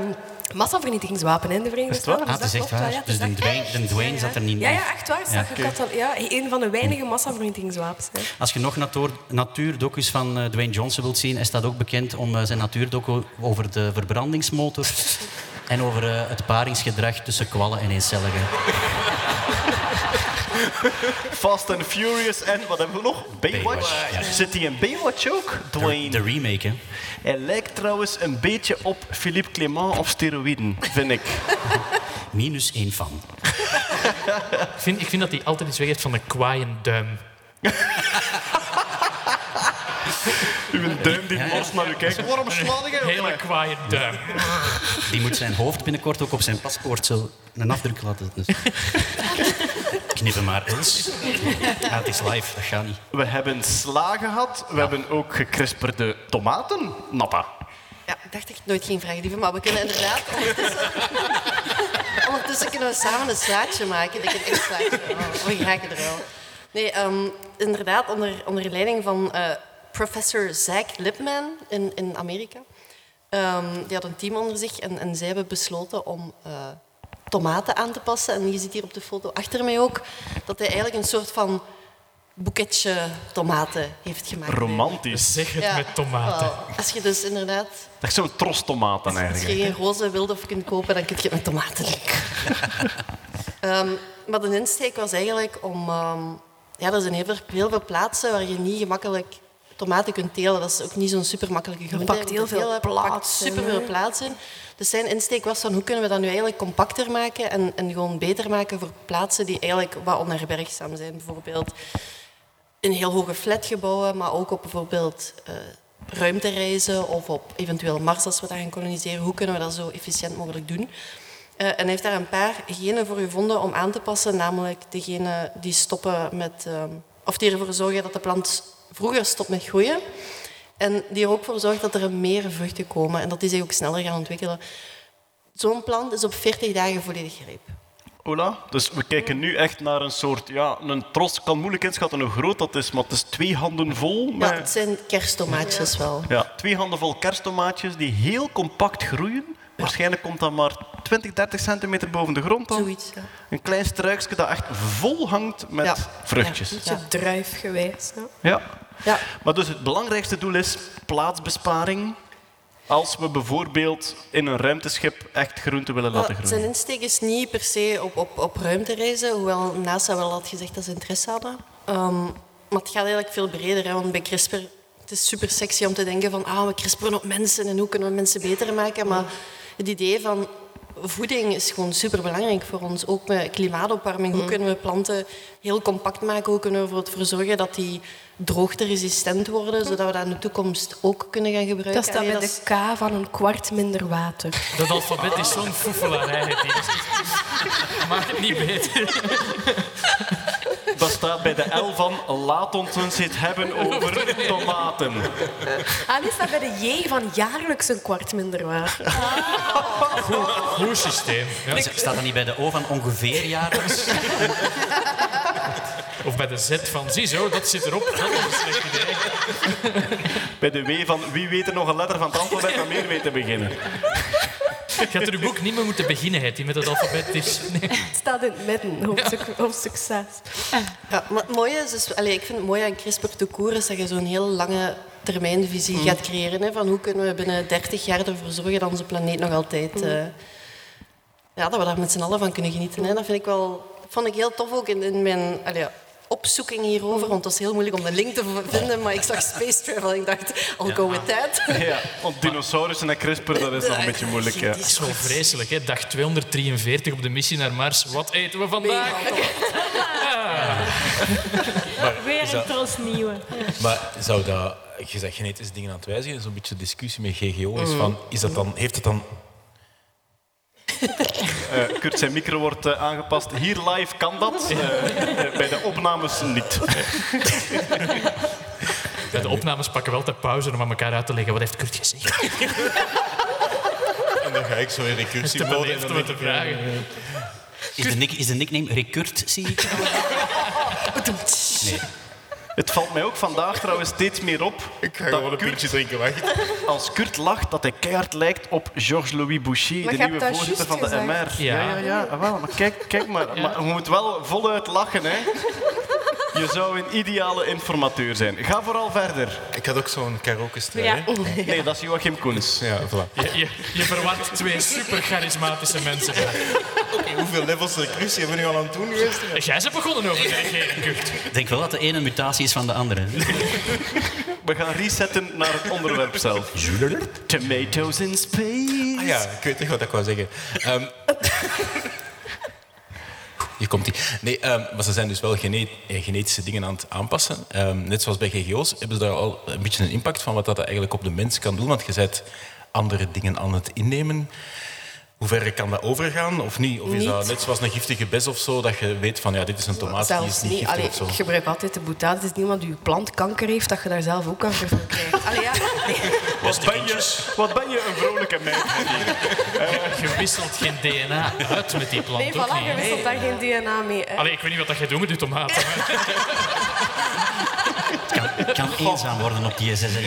massavernietigingswapen in de Verenigde Is het? Staten. Ah, het is dat echt klopt wel, waar. ja. Dus Het is de echt- Dwayne, de Dwayne zat er niet Ja, in. ja, echt waar. Ja. Ja, een van de weinige massavernietigingswapens. Hè. Als je nog natuur, natuurdocus van eh, Dwayne Johnson wilt zien, hij staat ook bekend om eh, zijn natuurdocu over de verbrandingsmotor en over eh, het paringsgedrag tussen kwallen en eencelligen. Fast and Furious en wat hebben we nog? Baywatch. Baywatch, ja. Zit hij in Baywatch ook? De, Dwayne. de remake, hè. Hij lijkt trouwens een beetje op Philippe Clément op steroïden, vind ik. Minus één fan. Ik vind, ik vind dat hij altijd iets weg heeft van een kwaaien duim. Uw duim die Ja, ja. los naar u kijkt. Waarom sla je op Hele mij? kwaaien duim. Die moet zijn hoofd binnenkort ook op zijn paspoort zo een afdruk laten. Dus. Knip hem maar, Els. Ja, het is live, dat gaat niet. We hebben sla gehad. We hebben ook gekrisperde tomaten. Natta. Ja, ik dacht dat ik het nooit ging vragen, lieve, maar we kunnen inderdaad ondertussen... ondertussen kunnen we samen een slaatje maken. Ik een echt slaatje. Oh, we geraken er wel. Nee, ehm, inderdaad, onder, onder leiding van eh, professor Zach Lipman in, in Amerika. Ehm, die had een team onder zich en, en zij hebben besloten om eh, tomaten aan te passen. En je ziet hier op de foto achter mij ook dat hij eigenlijk een soort van boeketje tomaten heeft gemaakt. Romantisch. Zeg het Ja, met tomaten. wel, als je dus inderdaad Dat is zo'n tros tomaten als je eigenlijk. geen roze wilde kunt kopen, dan kun je het met tomaten doen. Ehm, maar de insteek was eigenlijk om... ehm, ja, er zijn heel veel, heel veel plaatsen waar je niet gemakkelijk tomaten kunt telen. Dat is ook niet zo'n super makkelijke groente. pakt heel veel plaats super veel plaats in. Dus zijn insteek was van hoe kunnen we dat nu eigenlijk compacter maken en, en gewoon beter maken voor plaatsen die eigenlijk wat onherbergzaam zijn. Bijvoorbeeld in heel hoge flatgebouwen, maar ook op bijvoorbeeld eh, ruimtereizen of op eventueel Mars als we daar gaan koloniseren. Hoe kunnen we dat zo efficiënt mogelijk doen? Eh, en hij heeft daar een paar genen voor gevonden om aan te passen, namelijk de genen die stoppen met, ehm, of die ervoor zorgen dat de plant vroeger stopt met groeien. En die er ook voor zorgt dat er meer vruchten komen en dat die zich ook sneller gaan ontwikkelen. Zo'n plant is op 40 dagen volledig rijp. Ola, dus we kijken nu echt naar een soort... Ja, een tros kan moeilijk inschatten hoe groot dat is, maar het is twee handen vol. Ja, het zijn kersttomaatjes wel. ja, twee handen vol kersttomaatjes die heel compact groeien. Waarschijnlijk komt dat maar 20, 30 centimeter boven de grond dan. Zoiets, ja. Een klein struikje dat echt vol hangt met Ja. vruchtjes. Beetje druifgewijs. Ja. Ja. Ja. Maar dus het belangrijkste doel is plaatsbesparing. Als we bijvoorbeeld in een ruimteschip echt groenten willen laten groeien. Zijn insteek is niet per se op, op, op ruimtereizen, hoewel NASA wel had gezegd dat ze interesse hadden. Ehm, maar het gaat eigenlijk veel breder, hè, want bij CRISPR... Het is super sexy om te denken van ah, we CRISPRen op mensen en hoe kunnen we mensen beter maken. Maar het idee van voeding is gewoon super belangrijk voor ons. Ook met klimaatopwarming. Hoe kunnen we planten heel compact maken? Hoe kunnen we ervoor zorgen dat die droogteresistent worden, zodat we dat in de toekomst ook kunnen gaan gebruiken? Dat staat bij de K van een kwart minder water. Dat alfabet is zo'n foefelarij. Maakt het niet beter. Staat bij de L van laat ons eens het hebben over tomaten. Ah, die staat bij de J van jaarlijks een kwart minder water. Goed systeem. Ja. Staat dat niet bij de O van ongeveer jaarlijks? Of bij de Z van, ziezo, dat zit erop. Dat is een slecht idee. Bij de W van wie weet er nog een letter van het alfabet dat meer weet te beginnen. Je had er uw boek niet mee moeten beginnen, het, die met het alfabet is. Nee. Het staat in het midden, hoofdstuk, hoofdstuk 6. Ja, maar het mooie is, dus, allee, ik vind het mooie aan CRISPR to court is dat je zo'n heel lange termijnvisie Mm. gaat creëren. Hè, van hoe kunnen we binnen 30 jaar ervoor zorgen dat onze planeet nog altijd... Mm. eh, ja, dat we daar met z'n allen van kunnen genieten. Hè. Dat vind ik wel, vond ik heel tof ook in, in mijn allee, opzoeking hierover. Want het was heel moeilijk om de link te vinden. Maar ik zag Space Travel en ik dacht, al go with that. Ja, want dinosaurussen en CRISPR, dat is nog een beetje moeilijk. Ja. Dat is wel vreselijk, hè? Dag 243 op de missie naar Mars. Wat eten we vandaag? Weer is een tros nieuwe. Maar zou dat, je zegt genetische dingen aan het wijzigen, zo'n beetje discussie met GGO is Mm. van, is dat dan, heeft het dan... Eh, Kurt, zijn micro wordt eh, aangepast. Hier live kan dat, eh, bij de opnames niet. Bij de opnames pakken we altijd pauze om aan elkaar uit te leggen. Wat heeft Kurt gezegd? En dan ga ik zo in recursie Te vragen. Is de, nick, is de nickname Recurt, zie ik? Nee. Het valt mij ook vandaag trouwens steeds meer op. Ik ga dat gewoon een Kurt, pintje drinken, wacht. Als Kurt lacht, dat hij keihard lijkt op Georges-Louis Boucher, Maar de nieuwe voorzitter van de gezegd. MR. Ja. ja, ja. ja. Ah, wel, maar kijk, kijk maar. maar. Je moet wel voluit lachen, hè. Je zou een ideale informateur zijn. Ga vooral verder. Ik had ook zo'n karaoke-strui, Ja. hè? Nee, dat is Joachim Koens. Ja, voilà. Je, je, je verwart twee super charismatische mensen. Hoeveel levels recursie hebben we nu al aan het doen geweest? Jij bent begonnen over. Ik denk wel dat de ene mutatie is van de andere. We gaan resetten naar het onderwerp zelf. Tomatoes in space. Ah ja, ik weet niet wat ik wou zeggen. Ehm, hier komt hij. Nee, ehm, maar ze zijn dus wel eh, genetische dingen aan het aanpassen. Ehm, net zoals bij GGO's hebben ze daar al een beetje een impact van wat dat eigenlijk op de mens kan doen. Want je bent andere dingen aan het innemen. Hoe ver kan dat overgaan of niet? Of is dat net zoals een giftige bes of zo, dat je weet van ja, dit is een tomaat, die is niet niet. giftig Allee, of zo? ik gebruik altijd de boetade. Het is niet omdat je plant kanker heeft dat je daar zelf ook kanker van krijgt. Allee, ja. Wat ben, je, wat ben je een vrolijke meid. Je wisselt geen DNA uit met die plant. Nee, ook voilà, niet, je wisselt daar geen DNA mee. Allee, ik weet niet wat dat jij doet met die tomaten. Het kan eenzaam worden op die SSN.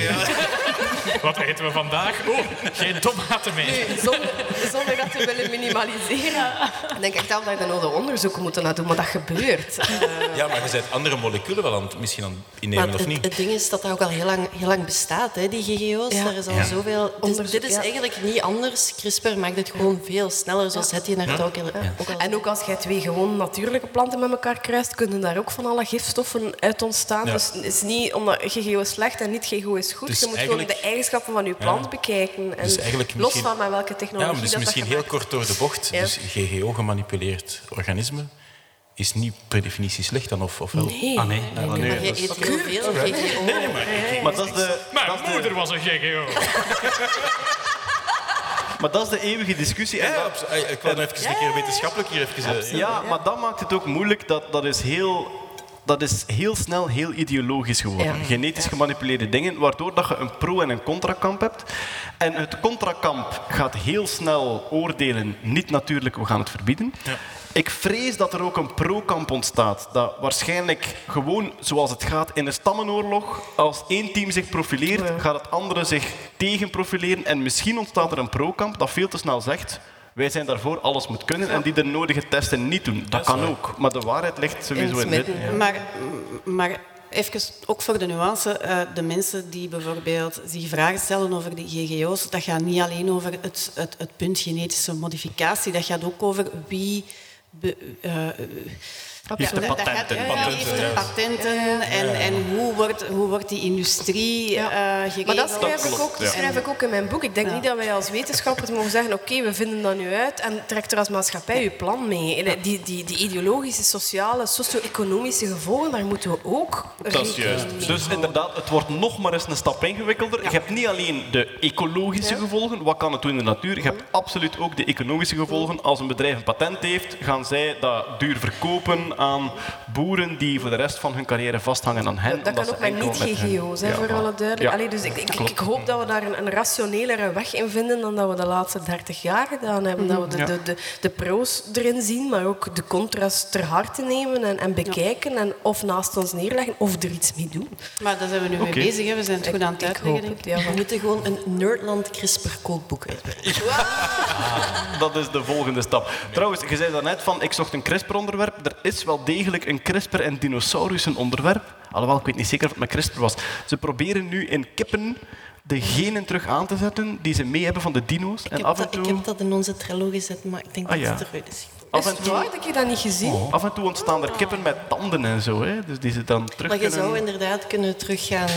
Wat eten we vandaag? Oh, geen tomaten meer. Nu, zonder, zonder dat te willen minimaliseren, denk ik dat we daar de nodige onderzoeken moeten naar doen. Maar dat gebeurt. Eh, Ja, maar je bent andere moleculen wel aan het, misschien aan het Maar innemen of het, niet? het ding is dat dat ook al heel lang, heel lang bestaat, hè, die GGO's. Ja. Daar is al Ja. zoveel... Dus Onderzoek, dit is ja. eigenlijk niet anders. CRISPR maakt het gewoon veel sneller, zoals het hier net ook, ook al En ook als jij twee gewoon natuurlijke planten met elkaar kruist, kunnen daar ook van alle gifstoffen uit ontstaan. Ja. Dus het is niet omdat GGO is slecht en niet GGO is goed. Dus je moet eigenlijk- gewoon de eigenschappen van je plant bekijken. En Dus eigenlijk los misschien- van met welke technologie Ja, maar dus dat misschien dat heel kort door de bocht. Ja. Dus GGO-gemanipuleerd organisme is niet per definitie slecht dan, of, of wel? Nee. Ah, nee. Nee, Maar nee, je dat is- eet heel veel GGO. Maar dat is de, Mijn dat is de- moeder was een GGO. maar dat is de eeuwige discussie. En Ja, ik nog even een keer wetenschappelijk hier even... eh, Ja, maar dat maakt het ook moeilijk. Dat, dat, is, heel, dat is heel snel heel ideologisch geworden. Ja. Genetisch gemanipuleerde dingen, waardoor dat je een pro- en een contrakamp hebt. En het contrakamp gaat heel snel oordelen, niet natuurlijk, we gaan het verbieden. Ik vrees dat er ook een pro-kamp ontstaat. Dat waarschijnlijk gewoon zoals het gaat in een stammenoorlog, als één team zich profileert, gaat het andere zich tegen profileren. En misschien ontstaat er een pro-kamp dat veel te snel zegt. Wij zijn daarvoor, alles moet kunnen. En die de nodige testen niet doen. Dat kan ook. Maar de waarheid ligt sowieso in het midden. Maar, maar even ook voor de nuance, eh, de mensen die bijvoorbeeld zich vragen stellen over die GGO's, dat gaat niet alleen over het, het, het punt genetische modificatie, dat gaat ook over wie... Be, eh, Heeft de patenten. ja, ja, heeft de patenten en, en hoe, wordt, hoe wordt die industrie eh geregeld? Maar dat schrijf, ik, ook, dat schrijf ik ook in mijn boek. Ik denk niet dat wij als wetenschappers mogen zeggen oké, we vinden dat nu uit en trek er als maatschappij uw plan mee. Die, die, die ideologische, sociale, socio-economische gevolgen, daar moeten we ook Dat is rekening juist. mee Dus inderdaad, het wordt nog maar eens een stap ingewikkelder. Je hebt niet alleen de ecologische gevolgen, wat kan het doen in de natuur. Je hebt absoluut ook de economische gevolgen. Als een bedrijf een patent heeft, gaan zij dat duur verkopen aan boeren die voor de rest van hun carrière vasthangen aan hen. Dat kan ook met hun- niet-GGO's, hè, Ja, voor alle duidelijk. Ja. Allee, dus ik, ik, hoop dat we daar een, een rationelere weg in vinden dan dat we de laatste 30 jaar gedaan hebben. Dat we de, Ja. de, de, de pro's erin zien, maar ook de contra's ter harte nemen en, en bekijken. En of naast ons neerleggen of er iets mee doen. Maar daar zijn we nu mee bezig. Hè. We zijn het goed aan het uitleggen. We moeten gewoon een Nerdland CRISPR kookboek uitbrengen. Dat is de volgende stap. Trouwens, je zei daarnet van, ik zocht een CRISPR-onderwerp. Er is wel degelijk een CRISPR- en dinosaurussen-onderwerp. Alhoewel, ik weet niet zeker of het met CRISPR was. Ze proberen nu in kippen de genen terug aan te zetten die ze mee hebben van de dino's. Ik En heb, af en dat, ik toe, heb dat in onze Trello gezet, maar ik denk Ah, dat ja. het eruit is. af en toe, dat je dat niet gezien? af en toe ontstaan er kippen met tanden en zo. Hè? Dus die ze dan terug Maar je kunnen... zou inderdaad kunnen teruggaan,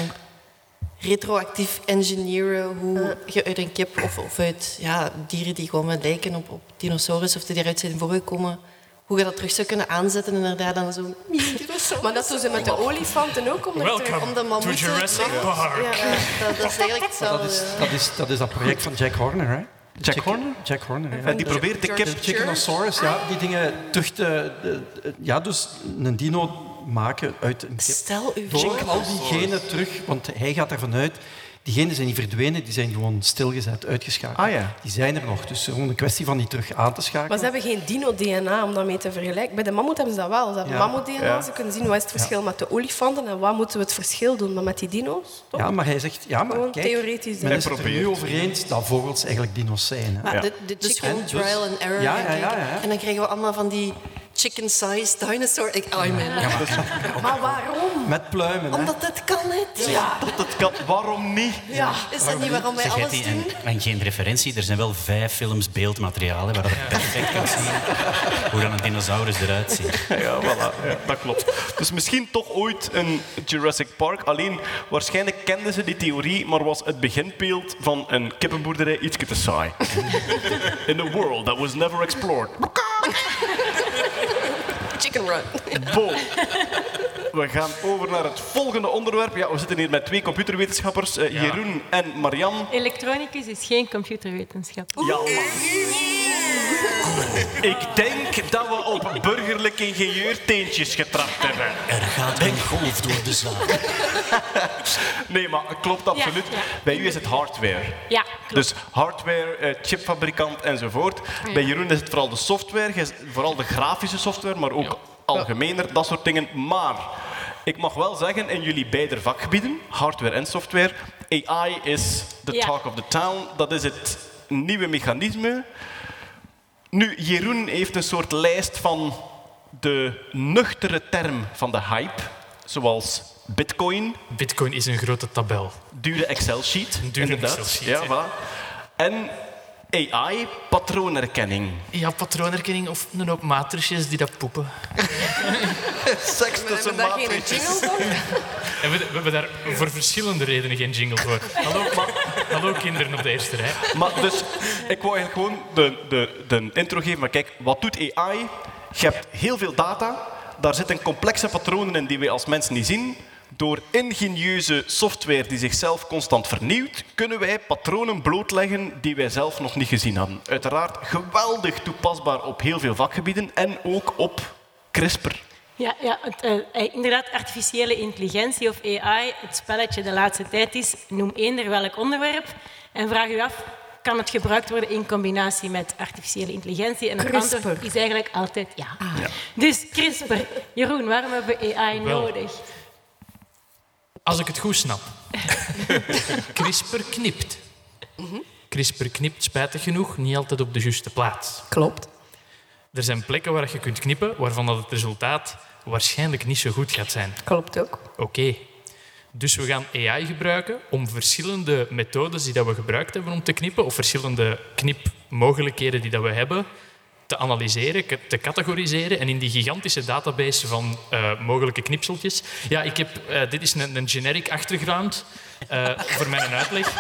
retroactief engineeren hoe je uit een kip of, of uit ja, dieren die gewoon lijken op, op dinosaurus of die eruit zijn voorgekomen, hoe je dat terug zou kunnen aanzetten en inderdaad dan zo'n dinosaurus. Maar dat doen ze met de olifanten ook. Om er terug- om de to mammoeten- Jurassic Park. Ja, dat, dat is eigenlijk Dat hetzelfde. is, dat, is, dat is dat project van Jack Horner, hè? Jack Horner? Jack Horner, ja. En die probeert de kip... De Chickenosaurus, ja, die dingen de- ja, dus een dino maken uit een kip. Stel u Door voor, al die genen terug, want hij gaat ervan uit, die genen zijn niet verdwenen, die zijn gewoon stilgezet, uitgeschakeld. Ah, ja. Die zijn er nog, dus gewoon een kwestie van die terug aan te schakelen. Maar ze hebben geen dino-DNA om dat mee te vergelijken. Bij de mammoet hebben ze dat wel. Ze hebben Ja. mammoet-DNA. Ja. Ze kunnen zien wat is het verschil met de olifanten en wat moeten we het verschil doen. Maar met die dino's, toch? Ja, maar hij zegt, ja, maar Gewoon kijk, theoretisch. men is het er nu over eens dat vogels eigenlijk dino's zijn. Hè. Maar Ja. de, de Dus chicken... gewoon trial and error. Ja, en, ja, ja, kijken. ja. en dan krijgen we allemaal van die chicken-sized dinosaur. Ik, oh man. Maar waarom? Met pluimen, hè. Omdat het kan niet. Ja. Dat het kan, waarom niet? Ja. Is dat niet waarom wij Zeg, alles doen? en, en geen referentie. Er zijn wel vijf films beeldmateriaal hè, waar je perfect kunt zien hoe dan een dinosaurus eruit ziet. Ja, voilà. Ja, dat klopt. Dus misschien toch ooit een Jurassic Park. Alleen, waarschijnlijk kenden ze die theorie, maar was het beginbeeld van een kippenboerderij iets te saai. In a world that was never explored. Chicken run. Bo. We gaan over naar het volgende onderwerp. Ja, we zitten hier met twee computerwetenschappers, eh, Jeroen en Marian. Elektronicus is geen computerwetenschap. Ja. Ik denk dat we op burgerlijk ingenieurteentjes getrapt hebben. Er gaat een golf door de zaal. Nee, maar het klopt absoluut. ja. Bij u is het hardware. Ja, klopt. Dus hardware, eh, chipfabrikant enzovoort. Bij Jeroen is het vooral de software, vooral de grafische software, maar ook algemener, dat soort dingen. Maar ik mag wel zeggen, in jullie beide vakgebieden, hardware en software, AI is the Ja. talk of the town. Dat is het nieuwe mechanisme. Nu, Jeroen heeft een soort lijst van de nuchtere term van de hype, zoals bitcoin, Bitcoin is een grote tabel. dure Excel-sheet. Een dure inderdaad. Excel-sheet, Ja, ja. voilà. En AI, patroonherkenning. Ja, patroonherkenning of een hoop matrixjes die dat poepen. Seks We tussen hebben daar geen matrixjes. jingle voor. En we, we hebben daar voor verschillende redenen geen jingle voor. Hallo, ma- hallo kinderen op de eerste rij. Maar dus, ik wou eigenlijk gewoon de, de, de intro geven. Maar kijk, wat doet AI? Je hebt heel veel data, daar zitten complexe patronen in die wij als mensen niet zien. Door ingenieuze software die zichzelf constant vernieuwt, kunnen wij patronen blootleggen die wij zelf nog niet gezien hadden. Uiteraard geweldig toepasbaar op heel veel vakgebieden en ook op CRISPR. Ja, ja het, eh, eh, inderdaad, artificiële intelligentie of AI, het spelletje de laatste tijd is, noem eender welk onderwerp en vraag u af, kan het gebruikt worden in combinatie met artificiële intelligentie? En het CRISPR. antwoord is eigenlijk altijd ja. Dus CRISPR. Jeroen, waarom hebben we AI Wel. nodig? Als ik het goed snap. CRISPR knipt. CRISPR knipt, spijtig genoeg, niet altijd op de juiste plaats. Klopt. Er zijn plekken waar je kunt knippen waarvan dat het resultaat waarschijnlijk niet zo goed gaat zijn. Klopt ook. Oké. Dus we gaan AI gebruiken om verschillende methodes die dat we gebruikt hebben om te knippen, of verschillende knipmogelijkheden die dat we hebben, te analyseren, te categoriseren en in die gigantische database van eh, mogelijke knipseltjes. Ja, ik heb, eh, dit is een, een generic achtergrond eh, voor mijn uitleg.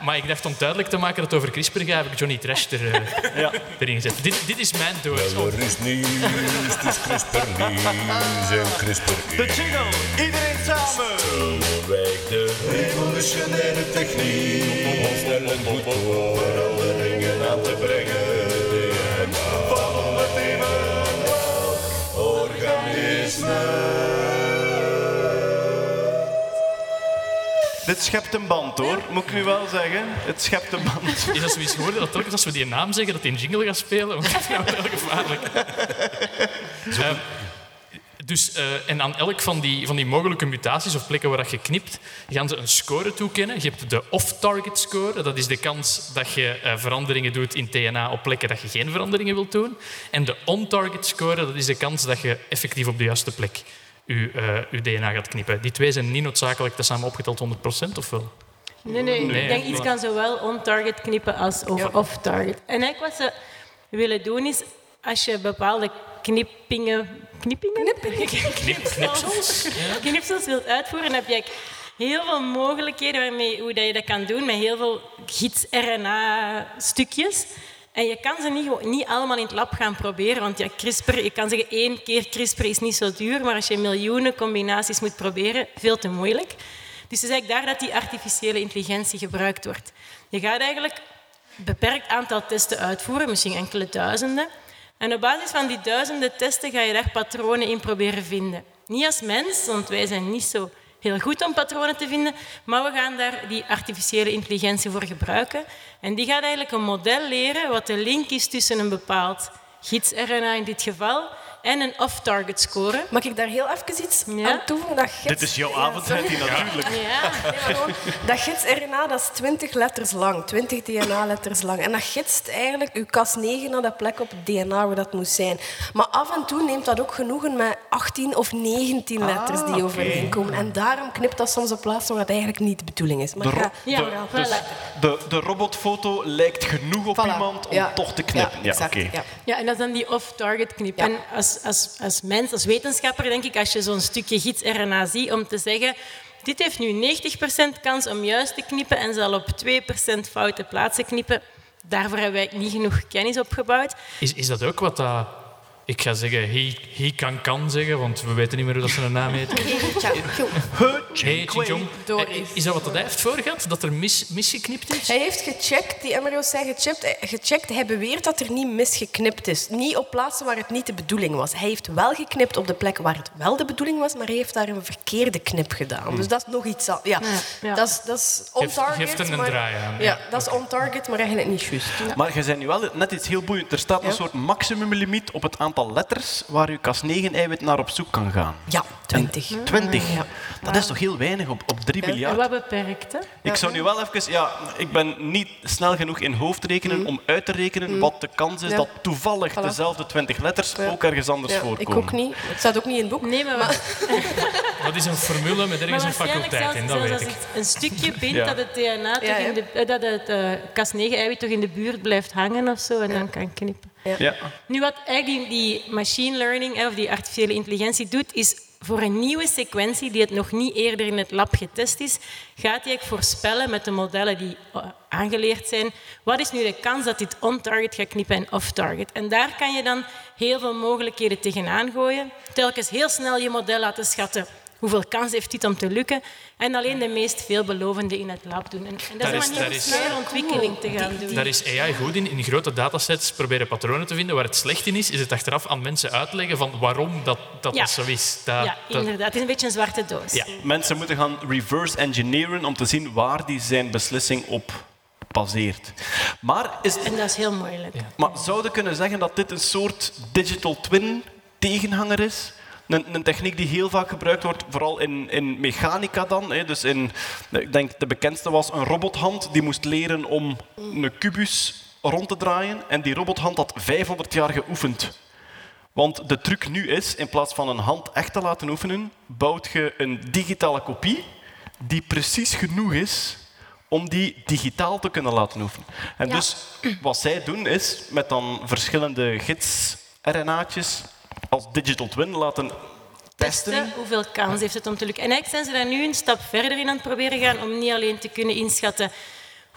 Maar ik dacht om duidelijk te maken dat het over CRISPR gaat, heb ik Johnny Trash er, eh, erin gezet. Dit, dit is mijn doos. Wel, er is nieuws, het is CRISPR nieuws en CRISPR De jingle, iedereen samen! Wij de revolutionaire techniek om snel en goed veranderingen aan te brengen. Dit schept een band hoor, moet ik nu wel zeggen. Het schept een band. Is dat zoiets geworden dat telkens als we die naam zeggen, dat die een jingle gaat spelen? Want dat is nou wel gevaarlijk. Dus, eh, en aan elk van die, van die mogelijke mutaties of plekken waar dat je knipt, gaan ze een score toekennen. Je hebt de off-target score. Dat is de kans dat je eh, veranderingen doet in DNA op plekken dat je geen veranderingen wilt doen. En de on-target score, dat is de kans dat je effectief op de juiste plek je, eh, je DNA gaat knippen. Die twee zijn niet noodzakelijk tezamen opgeteld 100%, of wel? Nee, nee, Nee, ik denk iets kan zowel on-target knippen als off-target. En eigenlijk wat ze willen doen is, als je bepaalde knippingen... Knippingen? knipsels. knipsels wilt uitvoeren, dan heb je heel veel mogelijkheden waarmee, hoe dat je dat kan doen, met heel veel gids-RNA-stukjes. En je kan ze niet, niet allemaal in het lab gaan proberen, want ja, CRISPR, je kan zeggen één keer CRISPR is niet zo duur, maar als je miljoenen combinaties moet proberen, veel te moeilijk. Dus het is eigenlijk daar dat die artificiële intelligentie gebruikt wordt. Je gaat eigenlijk een beperkt aantal testen uitvoeren, misschien enkele duizenden. En op basis van die duizenden testen ga je daar patronen in proberen vinden. Niet als mens, want wij zijn niet zo heel goed om patronen te vinden, maar we gaan daar die artificiële intelligentie voor gebruiken. En die gaat eigenlijk een model leren wat de link is tussen een bepaald gids-RNA in dit geval en een off-target score. Mag ik daar heel even iets aan toevoegen? Dat gids... Dit is jouw avond, Hetty, natuurlijk. Ja, nee, gewoon, dat gids-RNA dat is 20 letters lang, 20 DNA-letters lang. En dat gidst eigenlijk uw Cas9 naar de plek op het DNA waar dat moet zijn. Maar af en toe neemt dat ook genoegen met 18 of 19 letters die oké. overeenkomen. En daarom knipt dat soms op plaatsen waar het eigenlijk niet de bedoeling is. Maar De, ga- Ja, de, dus de, de robotfoto lijkt genoeg op Voilà. iemand om Ja. toch te knippen. Ja, exact, ja. Ja, en dat is dan die off-target knip. Ja. En als, als, als mens, als wetenschapper, denk ik, als je zo'n stukje gids-RNA ziet, om te zeggen, dit heeft nu 90% kans om juist te knippen en zal op 2% foute plaatsen knippen. Daarvoor hebben wij niet genoeg kennis opgebouwd. Is, is dat ook wat dat... Ik ga zeggen, he, he kan kan zeggen, want we weten niet meer hoe dat zijn naam heet. Hey, Ching-chong. Doris. Is dat wat dat hij heeft voorgehad? Dat er mis, misgeknipt is? Hij heeft gecheckt, die embryo's zijn gecheckt, eh, gecheckt. Hij beweert dat er niet misgeknipt is. Niet op plaatsen waar het niet de bedoeling was. Hij heeft wel geknipt op de plek waar het wel de bedoeling was, maar hij heeft daar een verkeerde knip gedaan. Dus dat is nog iets. Ja, Ja. Dat is, dat is geeft er een maar- draai aan, Ja, ja. dat is on-target, maar eigenlijk niet juist. Maar je zei nu wel net iets heel boeiend. Er staat een Ja. soort maximumlimiet op het aantal letters waar je Cas9-eiwit naar op zoek kan gaan. Ja, 20. 20. Ja. Dat is toch heel weinig op, op 3 En miljard? wat beperkt, hè? Ik zou nu wel even... Ja, ik ben niet snel genoeg in hoofdrekenen om uit te rekenen wat de kans is Mm. Ja. dat toevallig Voilà. dezelfde 20 letters Ja. ook ergens anders Ja, voorkomen. ik ook niet. Het staat ook niet in het boek. Nee, maar, maar, Dat is een formule met ergens een faculteit in, dat weet als ik. het een stukje bindt Ja. dat het DNA toch in de, eh, dat het eh, Cas9-eiwit toch in de buurt blijft hangen of zo en dan kan knippen. Ja. Nu, wat eigenlijk die, die machine learning of die artificiële intelligentie doet, is voor een nieuwe sequentie die het nog niet eerder in het lab getest is, gaat hij voorspellen met de modellen die eh, aangeleerd zijn, wat is nu de kans dat dit on-target gaat knippen en off-target. En daar kan je dan heel veel mogelijkheden tegenaan gooien. Telkens heel snel je model laten schatten hoeveel kans heeft dit om te lukken en alleen de meest veelbelovende in het lab doen. En, en dat Daar is een manier om snelle ontwikkeling te gaan doen. Daar is AI goed in, in grote datasets proberen patronen te vinden. Waar het slecht in is, is het achteraf aan mensen uitleggen van waarom dat, dat, Ja. dat zo is. Dat, Ja, dat- inderdaad. Het is een beetje een zwarte doos. Ja, mensen moeten gaan reverse engineeren om te zien waar die zijn beslissing op baseert. Maar, is, En dat is heel moeilijk. maar zouden kunnen zeggen dat dit een soort digital twin tegenhanger is? Een, een techniek die heel vaak gebruikt wordt, vooral in, in mechanica dan. Hè. Dus in, ik denk de bekendste was een robothand die moest leren om een kubus rond te draaien. En die robothand had 500 jaar geoefend. Want de truc nu is, in plaats van een hand echt te laten oefenen, bouwt je een digitale kopie die precies genoeg is om die digitaal te kunnen laten oefenen. En Ja. dus wat zij doen is met dan verschillende gids-RNA'tjes als digital twin laten testen. hoeveel kans heeft het om te lukken. En eigenlijk zijn ze daar nu een stap verder in aan het proberen gaan om niet alleen te kunnen inschatten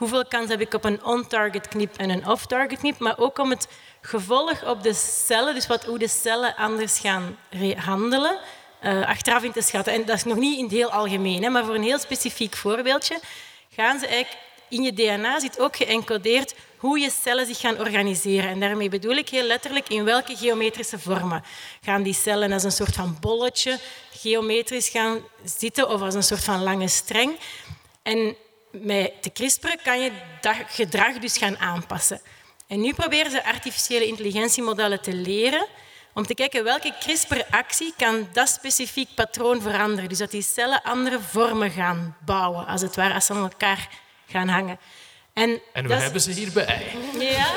hoeveel kans heb ik op een on-target knip en een off-target knip, maar ook om het gevolg op de cellen, dus wat, hoe de cellen anders gaan handelen, eh, achteraf in te schatten. En dat is nog niet in het heel algemeen, hè, maar voor een heel specifiek voorbeeldje gaan ze eigenlijk in je DNA zit ook geëncodeerd hoe je cellen zich gaan organiseren. En daarmee bedoel ik heel letterlijk in welke geometrische vormen gaan die cellen als een soort van bolletje geometrisch gaan zitten of als een soort van lange streng. En met de CRISPR kan je dat gedrag dus gaan aanpassen. En nu proberen ze artificiële intelligentiemodellen te leren om te kijken welke CRISPR-actie kan dat specifiek patroon veranderen. Dus dat die cellen andere vormen gaan bouwen, als het ware, als ze aan elkaar gaan hangen. En, En we hebben ze hierbij. Ja,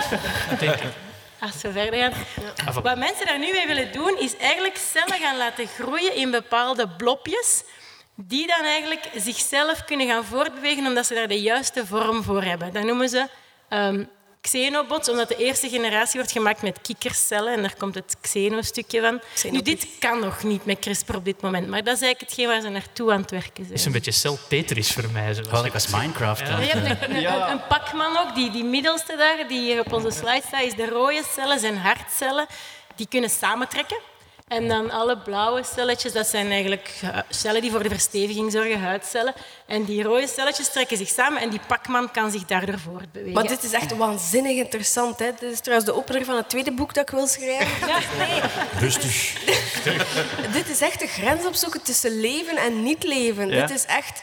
Denk ik. als we verder gaan. Ah, Wat mensen daar nu mee willen doen, is eigenlijk cellen gaan laten groeien in bepaalde blopjes, die dan eigenlijk zichzelf kunnen gaan voortbewegen omdat ze daar de juiste vorm voor hebben. Dat noemen ze ehm, xenobots, omdat de eerste generatie wordt gemaakt met kikkercellen en daar komt het xeno-stukje van. Nu, dit kan nog niet met CRISPR op dit moment, maar dat is eigenlijk hetgeen waar ze naartoe aan het werken zijn. Het is een beetje cel Tetris voor mij. zoals Gewoon ik als. Minecraft. Ja. dan. Je hebt een, een, een Pac-Man ook, die, die middelste daar, die hier op onze slide staat, is de rode cellen, zijn hartcellen. Die kunnen samentrekken. En dan alle blauwe celletjes, dat zijn eigenlijk eh, cellen die voor de versteviging zorgen, huidcellen. En die rode celletjes trekken zich samen en die Pac-Man kan zich daardoor voortbewegen. Maar dit is echt waanzinnig interessant. Hè? Dit is trouwens de opener van het tweede boek dat ik wil schrijven. Ja, nee. Rustig. Dit is echt de grens opzoeken tussen leven en niet leven. Ja. Dit is echt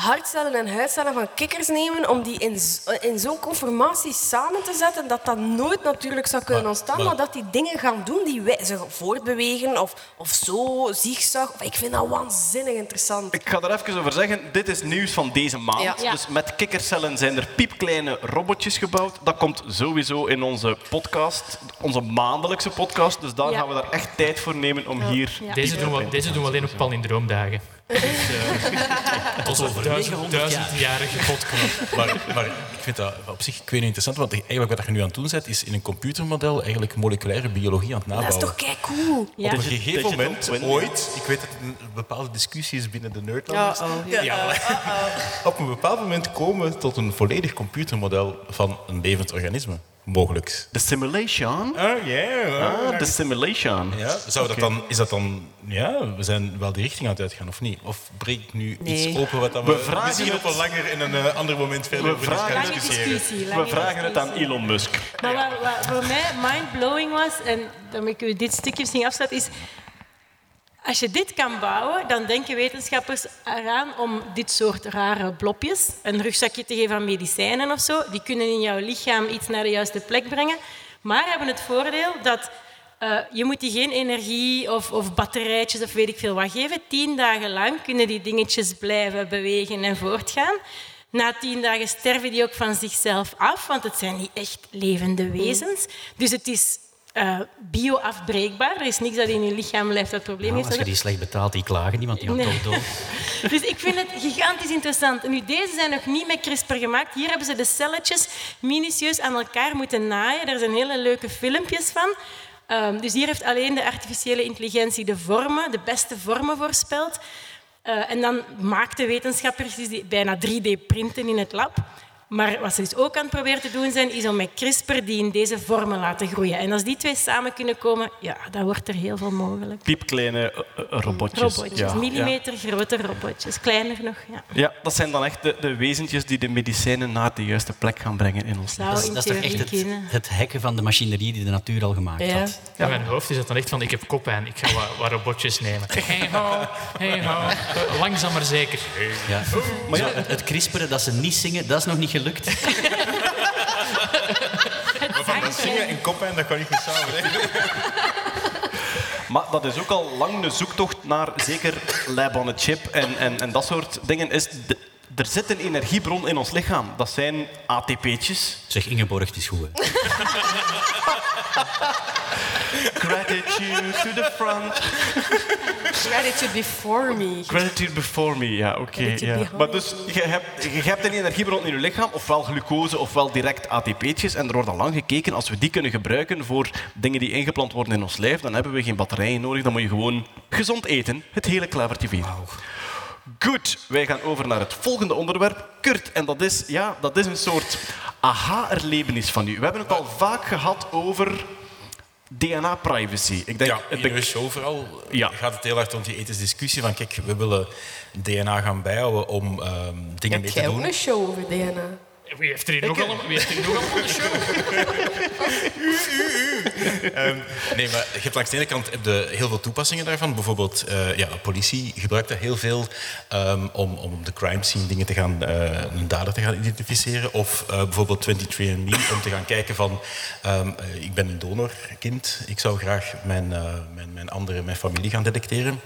hartcellen en huidcellen van kikkers nemen om die in, z- in zo'n conformatie samen te zetten dat dat nooit natuurlijk zou kunnen Maar- ontstaan, maar- maar, dat die dingen gaan doen die wij gaan voortbewegen of, of zo, zigzag. Ik vind dat waanzinnig interessant. Ik ga er even over zeggen, dit is nieuws van deze maand. Ja. Ja. Dus met kikkercellen zijn er piepkleine robotjes gebouwd. Dat komt sowieso in onze podcast, onze maandelijkse podcast. Dus daar Ja. gaan we daar echt tijd voor nemen om hier... Ja. Deze doen, we, deze doen we alleen op palindroomdagen. Dus, uh, onze duizend, duizendjarige podcast. Maar, maar ik vind dat op zich ik weet niet interessant, want eigenlijk wat je nu aan het doen bent, is in een computermodel eigenlijk moleculaire biologie aan het Dat nabouwen. is toch kei cool? Ja. Op een gegeven moment, ooit, ik weet dat er een bepaalde discussie is binnen de nerdlanders. Ja, op een bepaald moment komen we tot een volledig computermodel van een levend organisme. Mogelijk. De simulation? Ah, ja. Ah, de simulation. Ja, zou dat dan, is dat dan... Ja, we zijn wel die richting aan het uitgaan, of niet? Of breek ik nu iets open wat dan We we, vragen misschien het- op een langer in een eh, ander moment verder We over eens vragen- gaan discussiëren. discussie. We vragen het aan. Elon Musk. Maar wat, wat voor mij mind-blowing was, en daarmee ik u dit stukje misschien afsluiten, is... Als je dit kan bouwen, dan denken wetenschappers eraan om dit soort rare blopjes, een rugzakje te geven aan medicijnen of zo, die kunnen in jouw lichaam iets naar de juiste plek brengen, maar hebben het voordeel dat eh, je moet die geen energie of, of batterijtjes of weet ik veel wat geven. Tien dagen lang kunnen die dingetjes blijven bewegen en voortgaan. Na tien dagen sterven die ook van zichzelf af, want het zijn niet echt levende wezens. Dus het is eh, bio-afbreekbaar. Er is niks dat in je lichaam blijft dat probleem Nou, als je die slecht betaalt, die klagen niet, want die Nee. toch dood. Dus ik vind het gigantisch interessant. Nu, deze zijn nog niet met CRISPR gemaakt. Hier hebben ze de celletjes minutieus aan elkaar moeten naaien. Daar zijn hele leuke filmpjes van. Ehm, dus hier heeft alleen de artificiële intelligentie de vormen, de beste vormen voorspeld. Eh, en dan maakten wetenschappers die bijna 3D-printen in het lab. Maar wat ze dus ook aan het proberen te doen zijn, is om met CRISPR die in deze vormen laten groeien. En als die twee samen kunnen komen, ja, dan wordt er heel veel mogelijk. Piepkleine eh, eh, robotjes. Robotjes, Ja, millimeter grote robotjes, kleiner nog. Ja. Ja. ja, dat zijn dan echt de, de wezentjes die de medicijnen naar de juiste plek gaan brengen in ons Zou Dat is, in dat is toch echt het, hekken van de machinerie die de natuur al gemaakt Ja. had. In mijn hoofd is het dan echt van, ik heb koppijn, ik ga wat, wat robotjes nemen. Hey ho, hey ho. Langzaam maar zeker. Ja. Maar ja, het, het crisperen dat ze niet zingen, dat is nog niet gelukt. Maar van dat zingen en koppijn, dat kan niet goed samen. hè. Maar dat is ook al lang de zoektocht naar zeker lab on a chip en, en, en dat soort dingen. Is de- er zit een energiebron in ons lichaam. Dat zijn ATP'tjes. Zeg, Ingeborg, het is goed. Gratitude to the front. Gratitude before me. Gratitude before me, ja, oké. Ja. Maar dus, je hebt, je hebt een energiebron in je lichaam, ofwel glucose, ofwel direct ATP'tjes. En er wordt al lang gekeken, als we die kunnen gebruiken voor dingen die ingeplant worden in ons lijf, dan hebben we geen batterijen nodig, dan moet je gewoon gezond eten. Het hele klavertje vier. Goed, wij gaan over naar het volgende onderwerp. Kurt, en dat is, ja, dat is een soort aha-erlevenis van u. We hebben het al vaak gehad over DNA-privacy. Ik denk, Ja, het in de show vooral Ja. gaat het heel hard rond die ethische discussie van kijk, we willen DNA gaan bijhouden om ehm, dingen mee Heb te jij ook doen. een show over DNA? Wie heeft er hier nog allemaal, wie heeft er hier nog allemaal een show? Ehm, nee, maar je hebt langs de ene kant heb je heel veel toepassingen daarvan. Bijvoorbeeld, eh, ja, politie gebruikt dat heel veel ehm, om, om op de crime scene dingen te gaan, eh, een dader te gaan identificeren. Of eh, bijvoorbeeld 23andMe om te gaan kijken van, ehm, eh, ik ben een donorkind, ik zou graag mijn, eh, mijn, mijn andere, mijn familie gaan detecteren.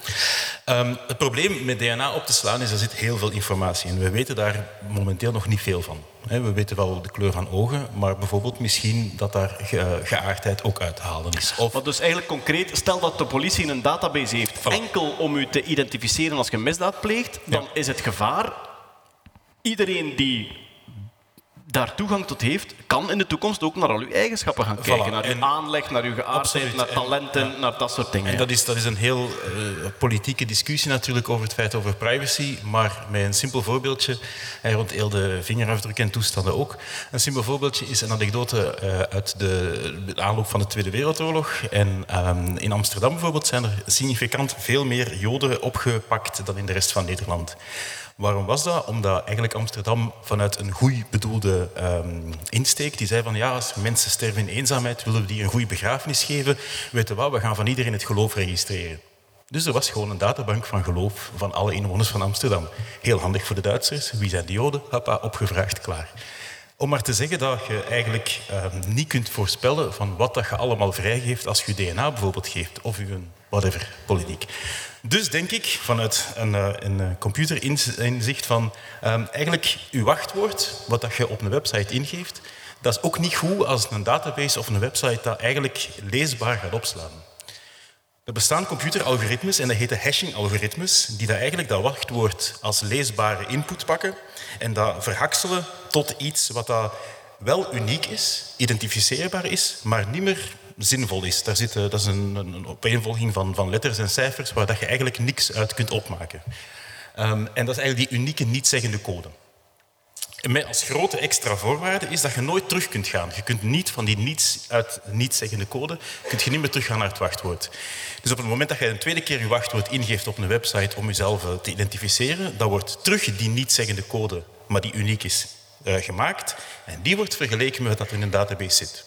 Ehm, het probleem met DNA op te slaan is, er zit heel veel informatie en we weten daar momenteel nog niet veel van. We weten wel de kleur van ogen, maar bijvoorbeeld misschien dat daar ge- geaardheid ook uit te halen is. Of Maar dus eigenlijk concreet, stel dat de politie een database heeft enkel om u te identificeren als je misdaad pleegt, dan is het gevaar, iedereen die daar toegang tot heeft, kan in de toekomst ook naar al uw eigenschappen gaan kijken. Voilà. Naar uw En- aanleg, naar uw geaardheid, Absoluut. naar En- talenten, naar dat soort dingen. En ja. dat is, dat is een heel eh, politieke discussie natuurlijk over het feit over privacy. Maar met een simpel voorbeeldje, en rond heel de vingerafdrukken en toestanden ook. Een simpel voorbeeldje is een anekdote eh, uit de, de aanloop van de Tweede Wereldoorlog. En ehm, in Amsterdam bijvoorbeeld zijn er significant veel meer Joden opgepakt dan in de rest van Nederland. Waarom was dat? Omdat eigenlijk Amsterdam vanuit een goed bedoelde ehm, insteek, die zei van ja, als mensen sterven in eenzaamheid, willen we die een goede begrafenis geven. Weet je wat, we gaan van iedereen het geloof registreren. Dus er was gewoon een databank van geloof van alle inwoners van Amsterdam. Heel handig voor de Duitsers. Wie zijn de Joden? Hoppa, opgevraagd, klaar. Om maar te zeggen dat je eigenlijk ehm, niet kunt voorspellen van wat dat je allemaal vrijgeeft als je DNA bijvoorbeeld geeft. Of je een whatever, politiek. Dus denk ik, vanuit een, eh, eh, computerinzicht van ehm, eigenlijk je wachtwoord, wat dat je op een website ingeeft, dat is ook niet goed als een database of een website dat eigenlijk leesbaar gaat opslaan. Er bestaan computeralgoritmes en dat heten hashing-algoritmes, die dat eigenlijk dat wachtwoord als leesbare input pakken en dat verhakselen tot iets wat dat wel uniek is, identificeerbaar is, maar niet meer zinvol is. Daar zit, eh, dat is een, een een opeenvolging van, van letters en cijfers waar dat je eigenlijk niks uit kunt opmaken. Ehm, en dat is eigenlijk die unieke niet-zeggende code. En met als grote extra voorwaarde is dat je nooit terug kunt gaan. Je kunt niet van die niets uit niet-zeggende code, kunt je niet meer teruggaan naar het wachtwoord. Dus op het moment dat je een tweede keer je wachtwoord ingeeft op een website om jezelf eh, te identificeren, dan wordt terug die niet-zeggende code, maar die uniek is, eh, gemaakt. En die wordt vergeleken met wat er in een database zit.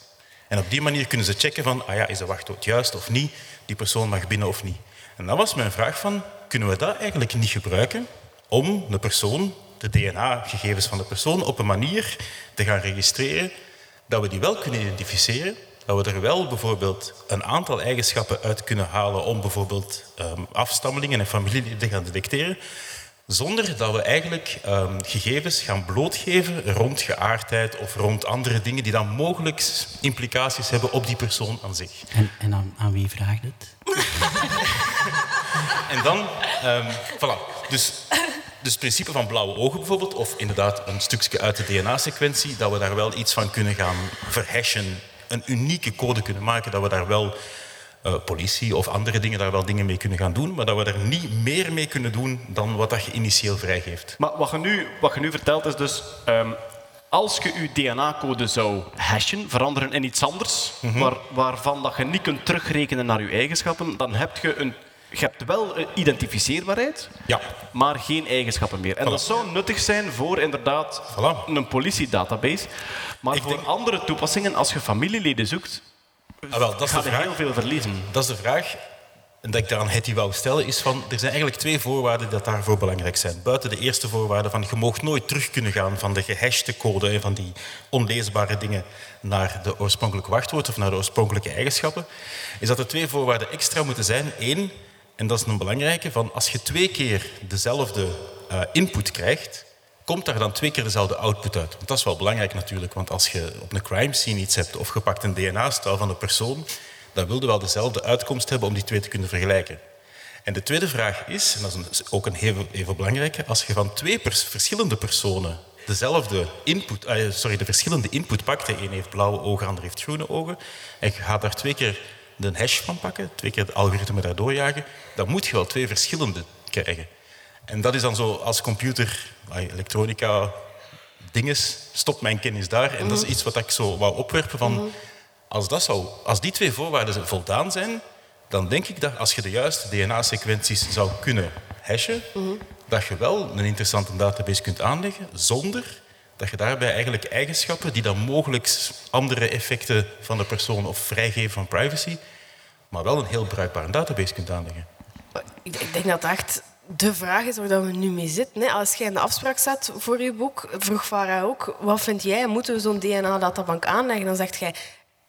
En op die manier kunnen ze checken van, ah ja, is dat wachtwoord juist of niet? Die persoon mag binnen of niet. En dan was mijn vraag van, kunnen we dat eigenlijk niet gebruiken om de persoon, de DNA-gegevens van de persoon, op een manier te gaan registreren dat we die wel kunnen identificeren, dat we er wel bijvoorbeeld een aantal eigenschappen uit kunnen halen om bijvoorbeeld ehm, afstammelingen en familie te gaan detecteren, zonder dat we eigenlijk ehm, gegevens gaan blootgeven rond geaardheid of rond andere dingen die dan mogelijk implicaties hebben op die persoon aan zich. En, en aan, aan wie vraagt het? En dan, ehm voilà. Dus, dus het principe van blauwe ogen bijvoorbeeld, of inderdaad een stukje uit de DNA-sequentie, dat we daar wel iets van kunnen gaan verhashen, een unieke code kunnen maken, dat we daar wel eh, politie of andere dingen daar wel dingen mee kunnen gaan doen, maar dat we er niet meer mee kunnen doen dan wat dat je initieel vrijgeeft. Maar wat je nu, wat je nu vertelt is dus... ehm, als je je DNA-code zou hashen, veranderen in iets anders, Mhm. waar, waarvan dat je niet kunt terugrekenen naar je eigenschappen, dan heb je een... Je hebt wel identificeerbaarheid, Ja. maar geen eigenschappen meer. En Voilà. dat zou nuttig zijn voor inderdaad Voilà. een politiedatabase. Maar voor andere toepassingen, als je familieleden zoekt, Ah, wel, dat is de vraag. heel veel verliezen. Dat is de vraag. En dat ik daaraan Hetty wou stellen, is van... Er zijn eigenlijk twee voorwaarden die dat daarvoor belangrijk zijn. Buiten de eerste voorwaarde van... Je mag nooit terug kunnen gaan van de gehashte code... en van die onleesbare dingen naar de oorspronkelijke wachtwoord... of naar de oorspronkelijke eigenschappen. Is dat er twee voorwaarden extra moeten zijn. Eén, en dat is een belangrijke... van als je twee keer dezelfde eh, input krijgt... komt daar dan twee keer dezelfde output uit. Want dat is wel belangrijk natuurlijk. Want als je op een crime scene iets hebt... of je pakt een DNA-stijl van de persoon dan wilde wel dezelfde uitkomst hebben om die twee te kunnen vergelijken. En de tweede vraag is, en dat is een- ook een even, even belangrijke, als je van twee verschillende personen dezelfde input, eh, sorry, de verschillende input pakt, de een heeft blauwe ogen, de ander heeft groene ogen, en je gaat daar twee keer de hash van pakken, twee keer het algoritme daardoor jagen, dan moet je wel twee verschillende krijgen. En dat is dan zo als computer, elektronica, dinges, stopt mijn kennis daar. En dat is iets wat ik zo wou opwerpen van... Als, dat zou, als die twee voorwaarden voldaan zijn, dan denk ik dat als je de juiste DNA-sequenties zou kunnen hashen, dat je wel een interessante database kunt aanleggen, zonder dat je daarbij eigenlijk eigenschappen die dan mogelijk andere effecten van de persoon of vrijgeven van privacy, maar wel een heel bruikbare database kunt aanleggen. Ik, denk dat dat echt de vraag is waar we nu mee zitten. Als jij in de afspraak zat voor je boek, vroeg Farah ook, wat vind jij, moeten we zo'n DNA-databank aanleggen? Dan zegt jij,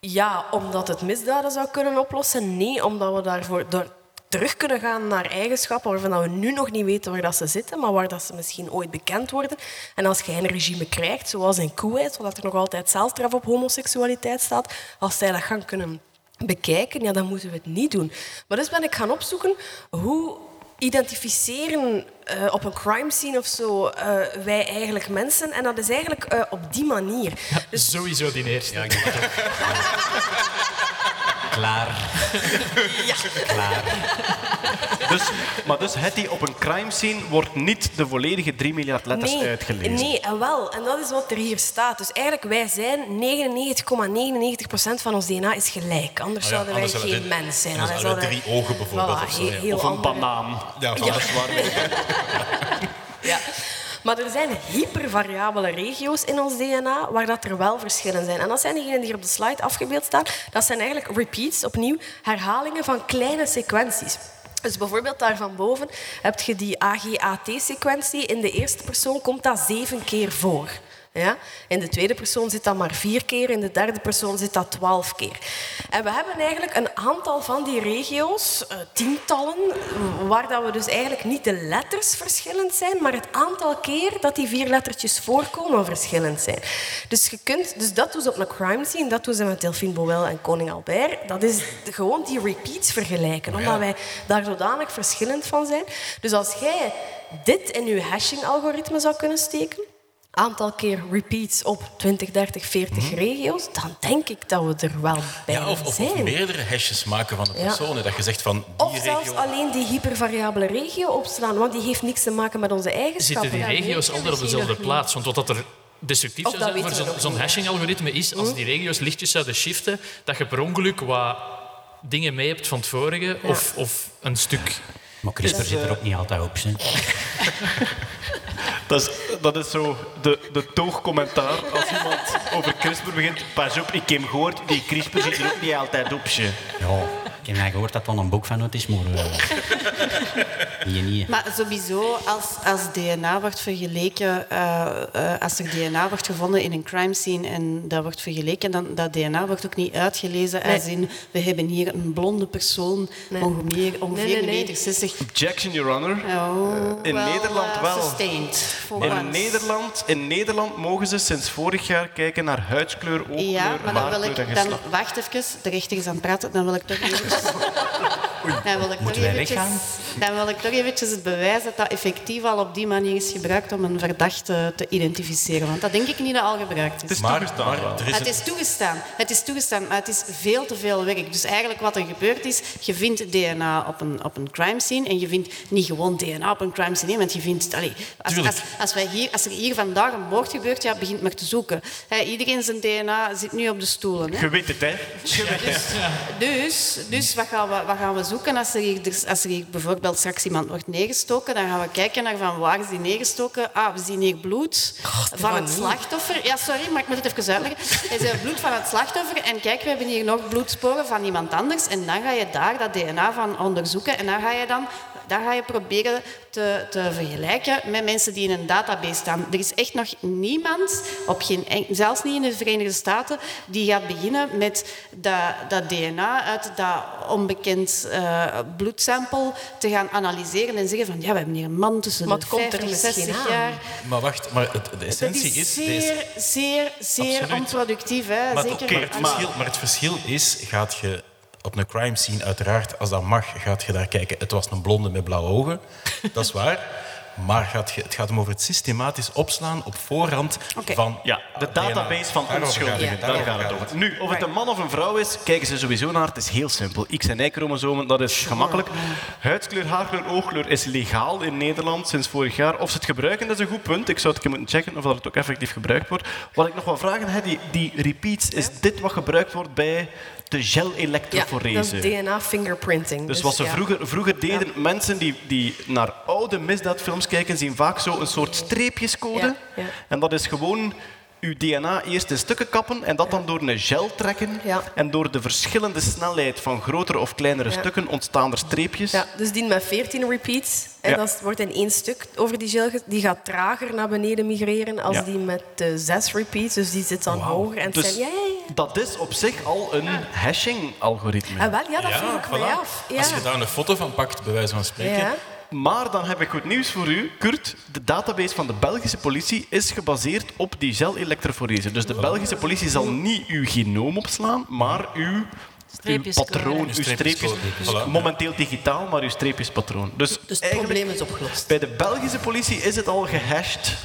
ja, omdat het misdaden zou kunnen oplossen. Nee, omdat we daarvoor terug kunnen gaan naar eigenschappen waarvan we nu nog niet weten waar dat ze zitten, maar waar dat ze misschien ooit bekend worden. En als jij een regime krijgt, zoals in Kuwait, waar er nog altijd celstraf op homoseksualiteit staat, als zij dat gaan kunnen bekijken, ja, dan moeten we het niet doen. Maar dus ben ik gaan opzoeken hoe identificeren eh, op een crime scene of zo eh, wij eigenlijk mensen. En dat is eigenlijk eh, op die manier. Dus Sowieso die eerste. Ja. Klaar. ja. Klaar. Dus, maar dus het die op een crime scene wordt niet de volledige 3 miljard letters nee, uitgelezen. Nee, en wel. En dat is wat er hier staat. Dus eigenlijk, wij zijn 99,99% van ons DNA is gelijk. Anders Ah ja, zouden wij anders geen mens zijn. anders zouden we drie ogen bijvoorbeeld Voilà, of zo, heel- ja. heel Of een andere- banaan. Ja, van Ja. dat is waar. Ja. Maar er zijn hypervariabele regio's in ons DNA waar dat er wel verschillen zijn. En dat zijn diegenen die hier op de slide afgebeeld staan. Dat zijn eigenlijk repeats, opnieuw, herhalingen van kleine sequenties. Dus bijvoorbeeld daar van boven heb je die AGAT-sequentie. In de eerste persoon komt dat zeven keer voor. Ja? In de tweede persoon zit dat maar vier keer, in de derde persoon zit dat twaalf keer. En we hebben eigenlijk een aantal van die regio's, eh, tientallen, waar dat we dus eigenlijk niet de letters verschillend zijn, maar het aantal keer dat die vier lettertjes voorkomen verschillend zijn. Dus, je kunt, dus dat doen ze op een crime scene, dat doen ze met Delphine Boel en Koning Albert. Dat is gewoon die repeats vergelijken, omdat wij daar zodanig verschillend van zijn. Dus als jij dit in je hashing-algoritme zou kunnen steken, aantal keer repeats op 20, 30, 40 regio's, dan denk ik dat we er wel bij Ja, of, of, of zijn. meerdere hashes maken van de Ja. personen. Dat je zegt van die Of zelfs regio... alleen die hypervariabele regio opslaan, want die heeft niks te maken met onze eigenschappen. Zitten die regio's altijd op dezelfde plaats? Want wat dat er destructief Of zou zijn voor zo'n hashing-algoritme is, als die regio's lichtjes zouden shiften, dat je per ongeluk wat dingen mee hebt van het vorige of, of een stuk... Maar CRISPR Dus, zit er eh, ook niet altijd op. Hè. Dat is, dat is zo de, de toogcommentaar als iemand over CRISPR begint. Pas op, ik heb gehoord, die CRISPR zit er ook niet altijd op. Ze. Ja, ik heb mij gehoord dat er een boek van uit is, maar... hier niet. Maar sowieso, als, als DNA wordt vergeleken, eh, als er DNA wordt gevonden in een crime scene en dat wordt vergeleken, dan dat DNA wordt ook niet uitgelezen Nee. als in, we hebben hier een blonde persoon, Nee. ongeveer, ongeveer Nee, nee. meter 60. Objection, Your Honor. Oh, In wel, Nederland eh, wel. Sustained, In. Nederland, in Nederland mogen ze sinds vorig jaar kijken naar huidskleur, oogkleur, Ja, maar dan wil ik... Dan, wacht even, de rechter is aan het praten, dan wil ik toch even... dan wil ik Moeten toch wij eventjes, weggaan? dan wil ik toch eventjes het bewijs dat dat effectief al op die manier is gebruikt om een verdachte te identificeren. Want dat denk ik niet dat al gebruikt is. Maar, maar er is Het is toegestaan. Het is toegestaan, maar het is veel te veel werk. Dus eigenlijk wat er gebeurt is, je vindt DNA op een, op een crime scene en je vindt niet gewoon DNA op een crime scene, want je vindt... Allee, als, als, als, wij hier, als er hier vandaag een moord gebeurt, ja, begint maar te zoeken. Hè, iedereen zijn DNA zit nu op de stoelen. Hè. Je weet het, hè? Dus, dus wat, gaan we, wat gaan we zoeken als er, hier, dus als er hier bijvoorbeeld straks iemand wordt neergestoken? Dan gaan we kijken naar van waar is die neergestoken. Ah, we zien hier bloed van het slachtoffer. Ja, sorry, maar ik moet het even uitleggen. Is eh, bloed van het slachtoffer. En kijk, we hebben hier nog bloedsporen van iemand anders. En dan ga je daar dat DNA van onderzoeken. En dan ga je dan daar ga je proberen te, te vergelijken met mensen die in een database staan. Er is echt nog niemand, op geen, en- zelfs niet in de Verenigde Staten, die gaat beginnen met dat, dat DNA uit dat onbekend eh, bloedsample te gaan analyseren en zeggen van ja, we hebben hier een man tussen Maar de het komt er 50 misschien 60 aan. jaar. Maar wacht, maar het, de Dat essentie is is... zeer, zeer, zeer Absoluut. onproductief. Hè? Maar, Zeker maar, het verschil, maar het verschil is, gaat je op een crime scene, uiteraard, als dat mag, gaat je daar kijken. Het was een blonde met blauwe ogen, dat is waar. Maar gaat je, het gaat hem over het systematisch opslaan op voorhand van... Ja, de database van onschuldigen, gaat het. daar gaat het over. Nu, of het een man of een vrouw is, kijken ze sowieso naar. Het is heel simpel. X- en Y-chromosomen, dat is gemakkelijk. Huidskleur, haarkleur, oogkleur is legaal in Nederland sinds vorig jaar. Of ze het gebruiken, dat is een goed punt. Ik zou het moeten checken of dat het ook effectief gebruikt wordt. Wat ik nog wil vragen, hè, die, die repeats, is dit wat gebruikt wordt bij de Ja, gel-elektroforese? dat is DNA-fingerprinting. Dus wat ze ja. vroeger, vroeger deden, mensen die, die naar oude misdaadfilms kijken, zien vaak zo een soort streepjescode. Ja, ja. En dat is gewoon uw DNA eerst in stukken kappen en dat dan door een gel trekken. Ja. En door de verschillende snelheid van grotere of kleinere Ja. stukken ontstaan er streepjes. Ja, dus die met 14 repeats. En Ja. dat wordt in één stuk over die gel. ge- Die gaat trager naar beneden migreren als Ja. die met de zes repeats. Dus die zit dan hoger. En het Dus zijn, ja, ja, ja. Dat is op zich al een hashing-algoritme. Ah, wel, ja, dat vroeg ik mij voilà. af. Ja. Als je daar een foto van pakt, bij wijze van spreken... Ja. Maar dan heb ik goed nieuws voor u. Kurt, de database van de Belgische politie is gebaseerd op die gel-elektroforese. Dus de Belgische politie zal niet uw genoom opslaan, maar uw, patroon, uw streepjes. voilà. Momenteel digitaal, maar uw streepjespatroon. Dus, Dus het eigenlijk, probleem is opgelost. bij de Belgische politie is het al gehashed.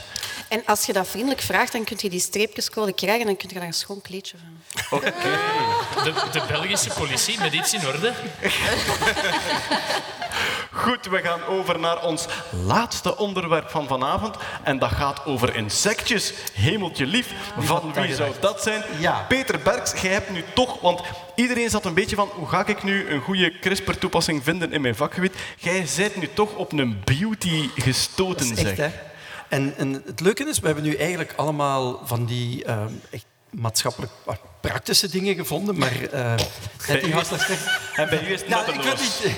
En als je dat vriendelijk vraagt, dan kun je die streepjescode krijgen en dan kun je daar een schoon kleedje van. Oké. De, de Belgische politie met iets in orde. Goed, we gaan over naar ons laatste onderwerp van vanavond. En dat gaat over insectjes. Hemeltje lief. Van wie zou dat zijn? Ja. Peter Berks, jij hebt nu toch... Want iedereen zat een beetje van... Hoe ga ik nu een goede CRISPR-toepassing vinden in mijn vakgebied? Jij bent nu toch op een beauty gestoten, Dat is echt, zeg. hè? En, en het leuke is, we hebben nu eigenlijk allemaal van die ehm, echt maatschappelijk ah, praktische dingen gevonden, maar uh, het u- had daar straks... En bij u is het ik weet niet.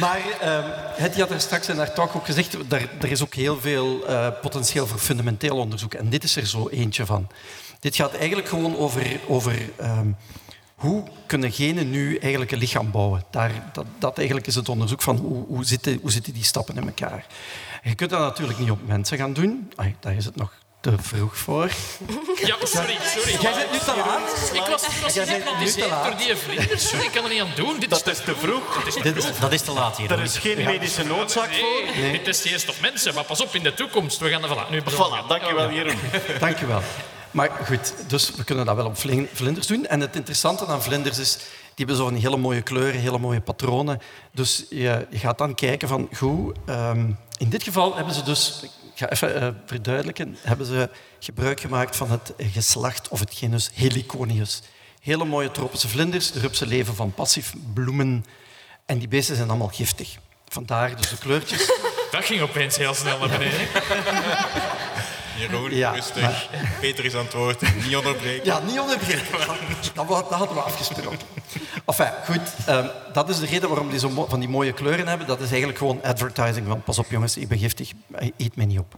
Maar ehm het had er straks in haar talk ook gezegd, er, er is ook heel veel eh, potentieel voor fundamenteel onderzoek. En dit is er zo eentje van. Dit gaat eigenlijk gewoon over, over hoe kunnen genen nu eigenlijk een lichaam bouwen. Daar, dat, dat eigenlijk is het onderzoek van hoe, hoe, zitten, hoe zitten die stappen in elkaar. Je kunt dat natuurlijk niet op mensen gaan doen. Ai, daar is het nog te vroeg voor. Ja, sorry, sorry. Jij bent nu te laat. Ik was, ik was Jij bent nu te gehypnotiseerd laat. door die vlinders. Sorry, ik kan er niet aan doen. Dit Dat is te vroeg. is te Dit is, vroeg. dat is te laat hier. Er is geen medische noodzaak voor. Nee, dit is eerst op mensen, maar pas op in de toekomst. We gaan er voilà, nu beginnen. Voilà, dankjewel Jeroen. Dank je wel. Maar goed, dus we kunnen dat wel op vlin- vlinders doen. En het interessante aan vlinders is, die hebben zo'n hele mooie kleuren, hele mooie patronen. Dus je, gaat dan kijken van, goed, ehm, in dit geval hebben ze dus, ik ga even eh, verduidelijken, hebben ze gebruik gemaakt van het geslacht of het genus Heliconius. Hele mooie tropische vlinders, de rupsen leven van passief bloemen. En die beesten zijn allemaal giftig. Vandaar dus de kleurtjes. Dat ging opeens heel snel naar beneden. Jeroen, Ja, rustig. maar- Peter is aan het woord. Niet onderbreken. Ja, niet onderbreken. Dat, dat hadden we afgesproken. Enfin, goed. ehm, dat is de reden waarom die zo van die mooie kleuren hebben. Dat is eigenlijk gewoon advertising van pas op jongens, ik ben giftig, eet mij niet op.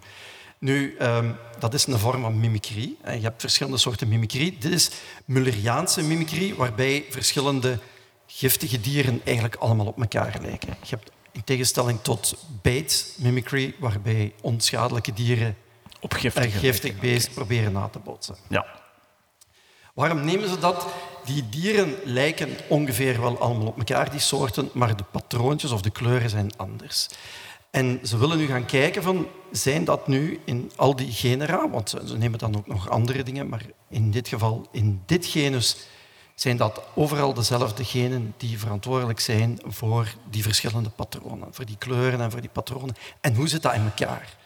Nu, ehm, dat is een vorm van mimicry. En je hebt verschillende soorten mimicry. Dit is Mulleriaanse mimicry, waarbij verschillende giftige dieren eigenlijk allemaal op elkaar lijken. Je hebt in tegenstelling tot Bates mimicry, waarbij onschadelijke dieren Op een giftige. giftig beest proberen na te bootsen. Ja. Waarom nemen ze dat? Die dieren lijken ongeveer wel allemaal op elkaar, die soorten, maar de patroontjes of de kleuren zijn anders. En ze willen nu gaan kijken van, zijn dat nu in al die genera, want ze ze nemen dan ook nog andere dingen, maar in dit geval, in dit genus, zijn dat overal dezelfde genen die verantwoordelijk zijn voor die verschillende patronen, voor die kleuren en voor die patronen. En hoe zit dat in elkaar?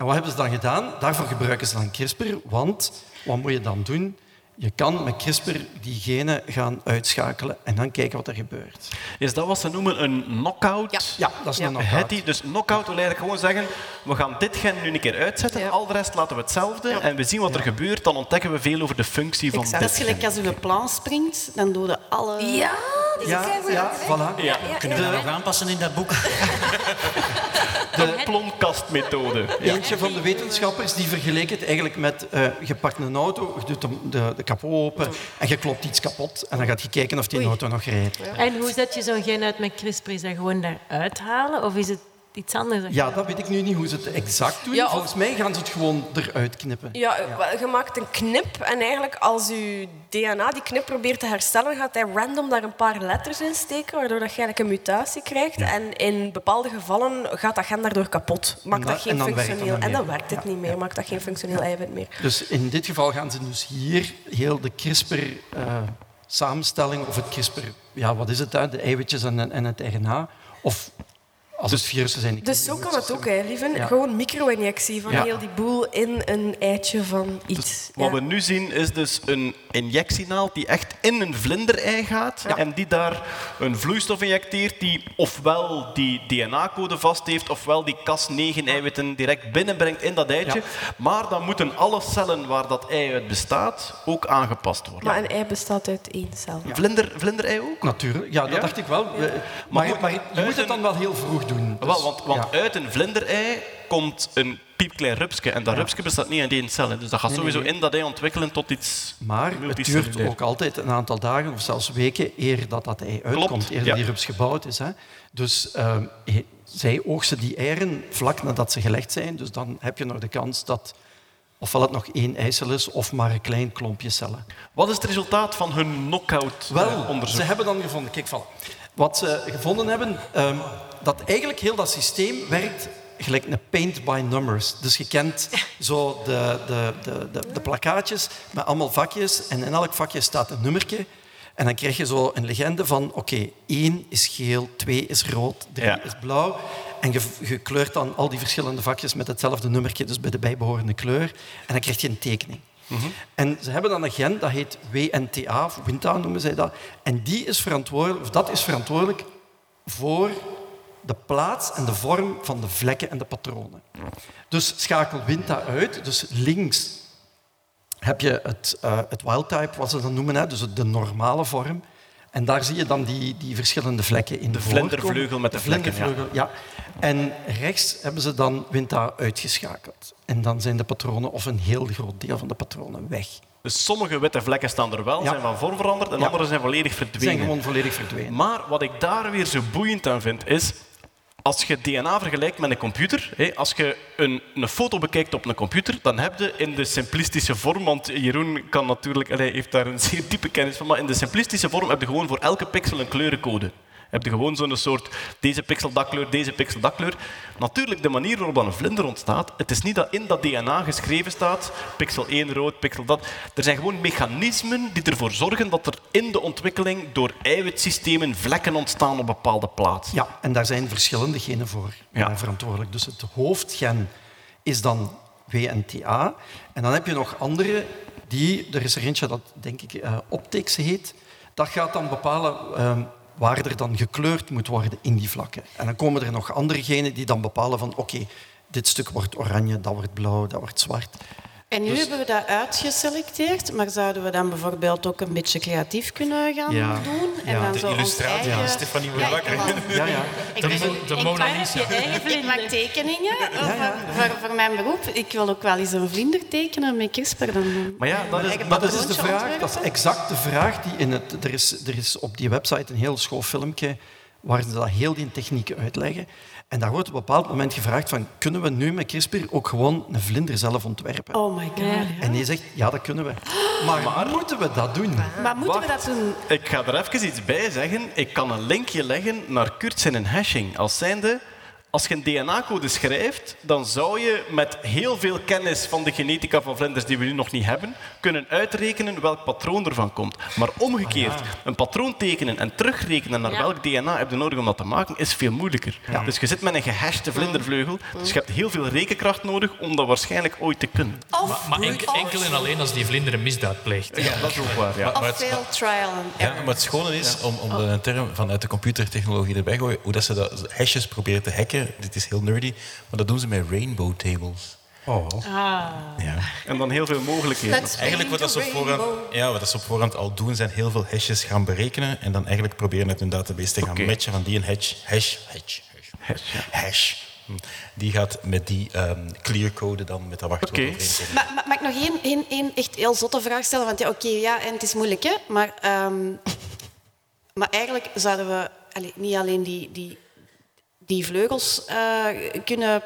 En wat hebben ze dan gedaan? Daarvoor gebruiken ze dan CRISPR, want wat moet je dan doen? Je kan met CRISPR die genen gaan uitschakelen en dan kijken wat er gebeurt. Is dat wat ze noemen een knockout? Ja, dat is een knockout. Dus knockout wil eigenlijk gewoon zeggen, we gaan dit gen nu een keer uitzetten, al de rest laten we hetzelfde en we zien wat er gebeurt, dan ontdekken we veel over de functie van Dat dit is gelijk als je een plan springt, dan doe je alle... Ja, die Ja, ja, voilà. Ja. Kunnen we dat nog aanpassen in dat boek? De plonkastmethode. Ja. Eentje van de wetenschappers die vergeleek het eigenlijk met eh, je pakt een auto, je doet de, de, de open en je klopt iets kapot en dan gaat je kijken of die auto nog rijdt. En hoe zet je zo'n gen uit met CRISPR? Is dat gewoon daaruit halen of is het iets anders? Ja, dat weet ik nu niet hoe ze het exact doen. Ja, of- Volgens mij gaan ze het gewoon eruit knippen. Ja, wel, je maakt een knip en eigenlijk als je DNA die knip probeert te herstellen, gaat hij random daar een paar letters in steken, waardoor dat je eigenlijk een mutatie krijgt. En in bepaalde gevallen gaat dat gen daardoor kapot. Maakt dat dan- geen dan functioneel... En dan werkt het Ja, niet meer, maakt dat geen functioneel eiwit meer. Dus in dit geval gaan ze dus hier heel de CRISPR-samenstelling, of het CRISPR, ja, wat is het, hè? de eiwitjes en, en het RNA, of als het virussen zijn. ik Dus weet zo kan hoe het ook, hè, lieven. Ja. Gewoon micro-injectie van Ja. heel die boel in een eitje van iets. Wat Ja. we nu zien is dus een injectienaald die echt in een vlinderei gaat en die daar een vloeistof injecteert die ofwel die DNA-code vast heeft ofwel die Cas9-eiwitten direct binnenbrengt in dat eitje. Maar dan moeten alle cellen waar dat ei uit bestaat ook aangepast worden. Maar een ei bestaat uit één cel. Vlinder, vlinderei ook? Natuurlijk, ja, dat Ja? dacht ik wel. Maar, je uit moet het dan wel heel vroeg doen. Dus, Wel, want want ja. uit een vlinderei komt een piepklein rupsje en dat rupsje bestaat niet uit één cel. hè. Dus dat gaat Nee, sowieso nee. in dat ei ontwikkelen tot iets Maar het duurt ook altijd een aantal dagen of zelfs weken eer dat dat ei uitkomt, eer ja. die rups gebouwd is. Hè. Dus ehm, zij oogsten die eieren vlak nadat ze gelegd zijn. Dus dan heb je nog de kans dat ofwel het nog één eicel is of maar een klein klompje cellen. Wat is het resultaat van hun knockout Wel, eh, ze hebben dan gevonden, kijk, van, wat ze gevonden hebben, ehm, dat eigenlijk heel dat systeem werkt gelijk een paint by numbers. Dus je kent zo de, de, de, de, de plakkaatjes met allemaal vakjes en in elk vakje staat een nummertje. En dan krijg je zo een legende van, oké, één is geel, twee is rood, drie Ja. is blauw. En je, je kleurt dan al die verschillende vakjes met hetzelfde nummertje, dus bij de bijbehorende kleur. En dan krijg je een tekening. En ze hebben dan een gen, dat heet WNTA, of WINTA noemen zij dat. En die is verantwoordelijk, of dat is verantwoordelijk voor de plaats en de vorm van de vlekken en de patronen. Dus schakel WINTA uit. Dus links heb je het, eh, het wild type, wat ze dat noemen, hè, dus de normale vorm. En daar zie je dan die, die verschillende vlekken in De vlindervleugel met de vlekken, ja. vlindervleugel, ja. En rechts hebben ze dan WINTA uitgeschakeld. En dan zijn de patronen, of een heel groot deel van de patronen, weg. Dus sommige witte vlekken staan er wel, Ja. zijn van vorm veranderd, en Ja. andere zijn volledig verdwenen. zijn gewoon volledig verdwenen. Maar wat ik daar weer zo boeiend aan vind, is als je DNA vergelijkt met een computer, als je een, een foto bekijkt op een computer, dan heb je in de simplistische vorm, want Jeroen kan natuurlijk, allee, heeft daar een zeer diepe kennis van, maar in de simplistische vorm heb je gewoon voor elke pixel een kleurencode. Heb je gewoon zo'n soort, deze pixel dat kleur, deze pixel dat kleur. Natuurlijk, de manier waarop een vlinder ontstaat, het is niet dat in dat DNA geschreven staat, pixel 1 rood, pixel dat. Er zijn gewoon mechanismen die ervoor zorgen dat er in de ontwikkeling door eiwitsystemen vlekken ontstaan op bepaalde plaatsen. Ja, en daar zijn verschillende genen voor Ja. verantwoordelijk. Dus het hoofdgen is dan WNTA. En dan heb je nog andere die, er is er eentje dat denk ik eh optics heet, dat gaat dan bepalen eh, waar er dan gekleurd moet worden in die vlakken. En dan komen er nog andere genen die dan bepalen van oké, dit stuk wordt oranje, dat wordt blauw, dat wordt zwart. En nu Dus- hebben we dat uitgeselecteerd, maar zouden we dan bijvoorbeeld ook een beetje creatief kunnen gaan Ja. doen? En Ja. dan De zo illustratie eigen... van Stefanie Ja, Wakker. Ja, ja. Ik De ben- de ik Mona maak- Lisa. Ik maak tekeningen ja. Voor, voor, voor mijn beroep. Ik wil ook wel eens een vlinder tekenen met CRISPR. Dan Maar ja, dat is, Maar dat is de patroontje vraag, dat is exact de vraag die in het... Er is, er is op die website een heel schoon filmpje waar ze dat heel die techniek uitleggen. En daar wordt op een bepaald moment gevraagd van, kunnen we nu met CRISPR ook gewoon een vlinder zelf ontwerpen? Oh my god. En die zegt, ja, dat kunnen we. Maar, moeten we dat doen? Maar moeten we dat doen? Ik ga er even iets bij zeggen. Ik kan een linkje leggen naar Kurt zijn hashing. Als zijnde, als je een DNA-code schrijft, dan zou je met heel veel kennis van de genetica van vlinders die we nu nog niet hebben, kunnen uitrekenen welk patroon ervan komt. Maar omgekeerd, een patroon tekenen en terugrekenen naar Ja. welk DNA heb je nodig om dat te maken, is veel moeilijker. Dus je zit met een gehashte vlindervleugel, dus je hebt heel veel rekenkracht nodig om dat waarschijnlijk ooit te kunnen. Maar, maar enk- enkel en alleen als die vlinder een misdaad pleegt. Ja, dat is ook waar. Ja. Of het- veel trial and Ja, error. maar het schone is, om, om de een term vanuit de computertechnologie erbij te gooien, hoe dat ze dat hashes proberen te hacken, dit is heel nerdy, maar dat doen ze met rainbow tables. Oh. Ja. En dan heel veel mogelijkheden. Let's Eigenlijk wat dat, ze op voorhand, rainbow. ja, wat dat ze op voorhand al doen, zijn heel veel hashes gaan berekenen en dan eigenlijk proberen uit hun database te gaan matchen van die een hash, hash, hash, hash, hash. Hm. Die gaat met die ehm clearcode dan met dat wachtwoord Oké. overeenkomen. Maar, maar mag ik nog één, één, één echt heel zotte vraag stellen? Want ja, oké, ja, en het is moeilijk, hè. Maar, ehm, maar eigenlijk zouden we allee, niet alleen die, die, die vleugels eh, kunnen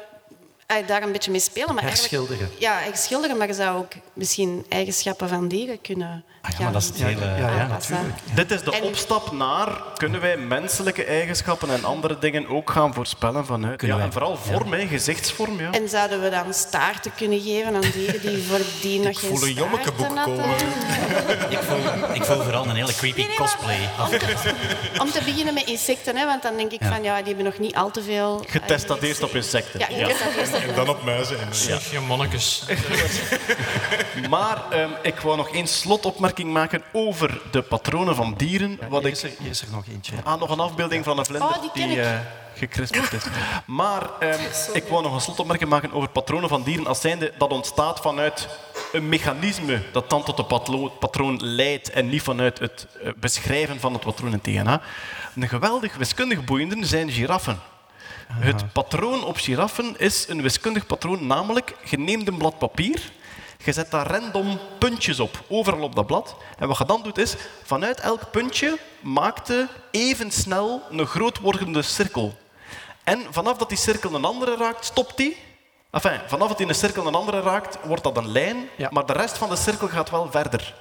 daar een beetje mee spelen, maar Herschilderen. Ja, herschilderen, maar je zou ook misschien eigenschappen van dieren kunnen Ah ja, maar dat is het hele... Ja, ja, natuurlijk. Dit is de En- opstap naar kunnen wij menselijke eigenschappen en andere dingen ook gaan voorspellen vanuit. Kunnen Ja, wij- en vooral vorm, hè, gezichtsvorm. Ja. En zouden we dan staarten kunnen geven aan dieren die voordien nog geen voel een jommekeboek komen. Ik voel, ik voel vooral een hele creepy cosplay. Om te beginnen met insecten, hè, want dan denk ik van ja, die hebben nog niet al te veel. Getest dat eerst op insecten. Ja, getest dat eerst op En dan op muizen. En, ja. Maar ehm, ik wou nog één slotopmerking maken over de patronen van dieren. Wat Hier ik is, er, hier is er nog eentje. Ah, nog een afbeelding van een vlinder Oh, die ik. eh gekrispeld is. Maar ehm, ik wou nog een slotopmerking maken over patronen van dieren als zijnde dat ontstaat vanuit een mechanisme dat dan tot een patlo- patroon leidt en niet vanuit het eh, beschrijven van het patroon in DNA. Een geweldig wiskundig boeiende zijn giraffen. Het patroon op giraffen is een wiskundig patroon, namelijk je neemt een blad papier, je zet daar random puntjes op, overal op dat blad. En wat je dan doet is, vanuit elk puntje maakt je even snel een groot wordende cirkel. En vanaf dat die cirkel een andere raakt, stopt die. Enfin, vanaf dat die een cirkel een andere raakt, wordt dat een lijn, Ja. maar de rest van de cirkel gaat wel verder.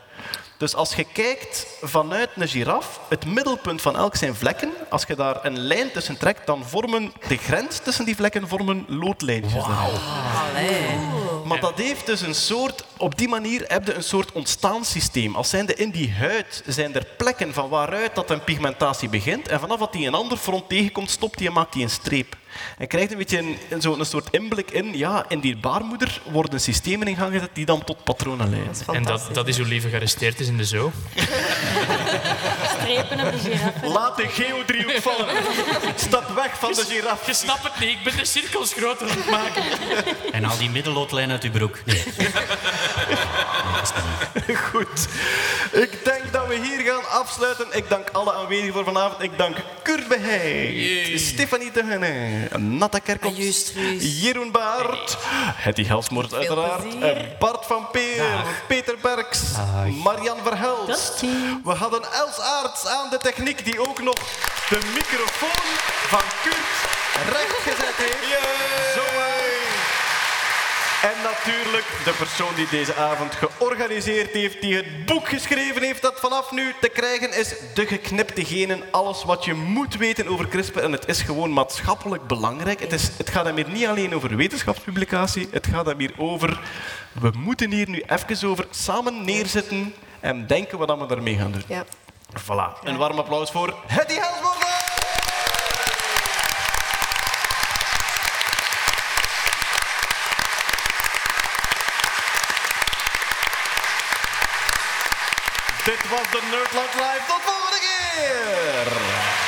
Dus als je kijkt vanuit een giraf, het middelpunt van elk zijn vlekken, als je daar een lijn tussen trekt, dan vormen de grens tussen die vlekken vormen loodlijntjes. Maar dat heeft dus een soort, op die manier heb je een soort ontstaanssysteem. Als zijnde in die huid zijn er plekken van waaruit dat een pigmentatie begint. En vanaf dat die een ander front tegenkomt, stopt die en maakt die een streep. En krijgt een beetje een, een, zo'n soort inblik in, ja, in die baarmoeder worden systemen in gang gezet die dan tot patronen leiden. En dat, dat is hoe lieve gearresteerd is in de zoo. Strepen op de giraffe. Laat de geodriehoek vallen. Stap weg van de giraf. Je snapt het niet, ik ben de cirkels groter aan het maken. En al die middenloodlijn uit uw broek. Nee. Goed. Ik denk dat we hier gaan afsluiten. Ik dank alle aanwezigen voor vanavond. Ik dank Kurt Beheij, Stefanie Tegene, Natta Kerkhoff, juist. Jeroen Baart, Hetty Helsmoort uiteraard, Bart van Peer, Peter Berks, Marian Verhelst. We hadden Els Aarts aan de techniek die ook nog de microfoon van Kurt rechtgezet heeft. Zo en natuurlijk de persoon die deze avond georganiseerd heeft, die het boek geschreven heeft dat vanaf nu te krijgen is. De geknipte genen, alles wat je moet weten over CRISPR. En het is gewoon maatschappelijk belangrijk. Het, is, het gaat hem hier niet alleen over wetenschapspublicatie, het gaat hem hier over... We moeten hier nu even over samen neerzitten en denken wat we daarmee gaan doen. Ja. Voilà. Een warm applaus voor Hetty Helsmoorde! Dit was de Nerdland Live. Tot volgende keer!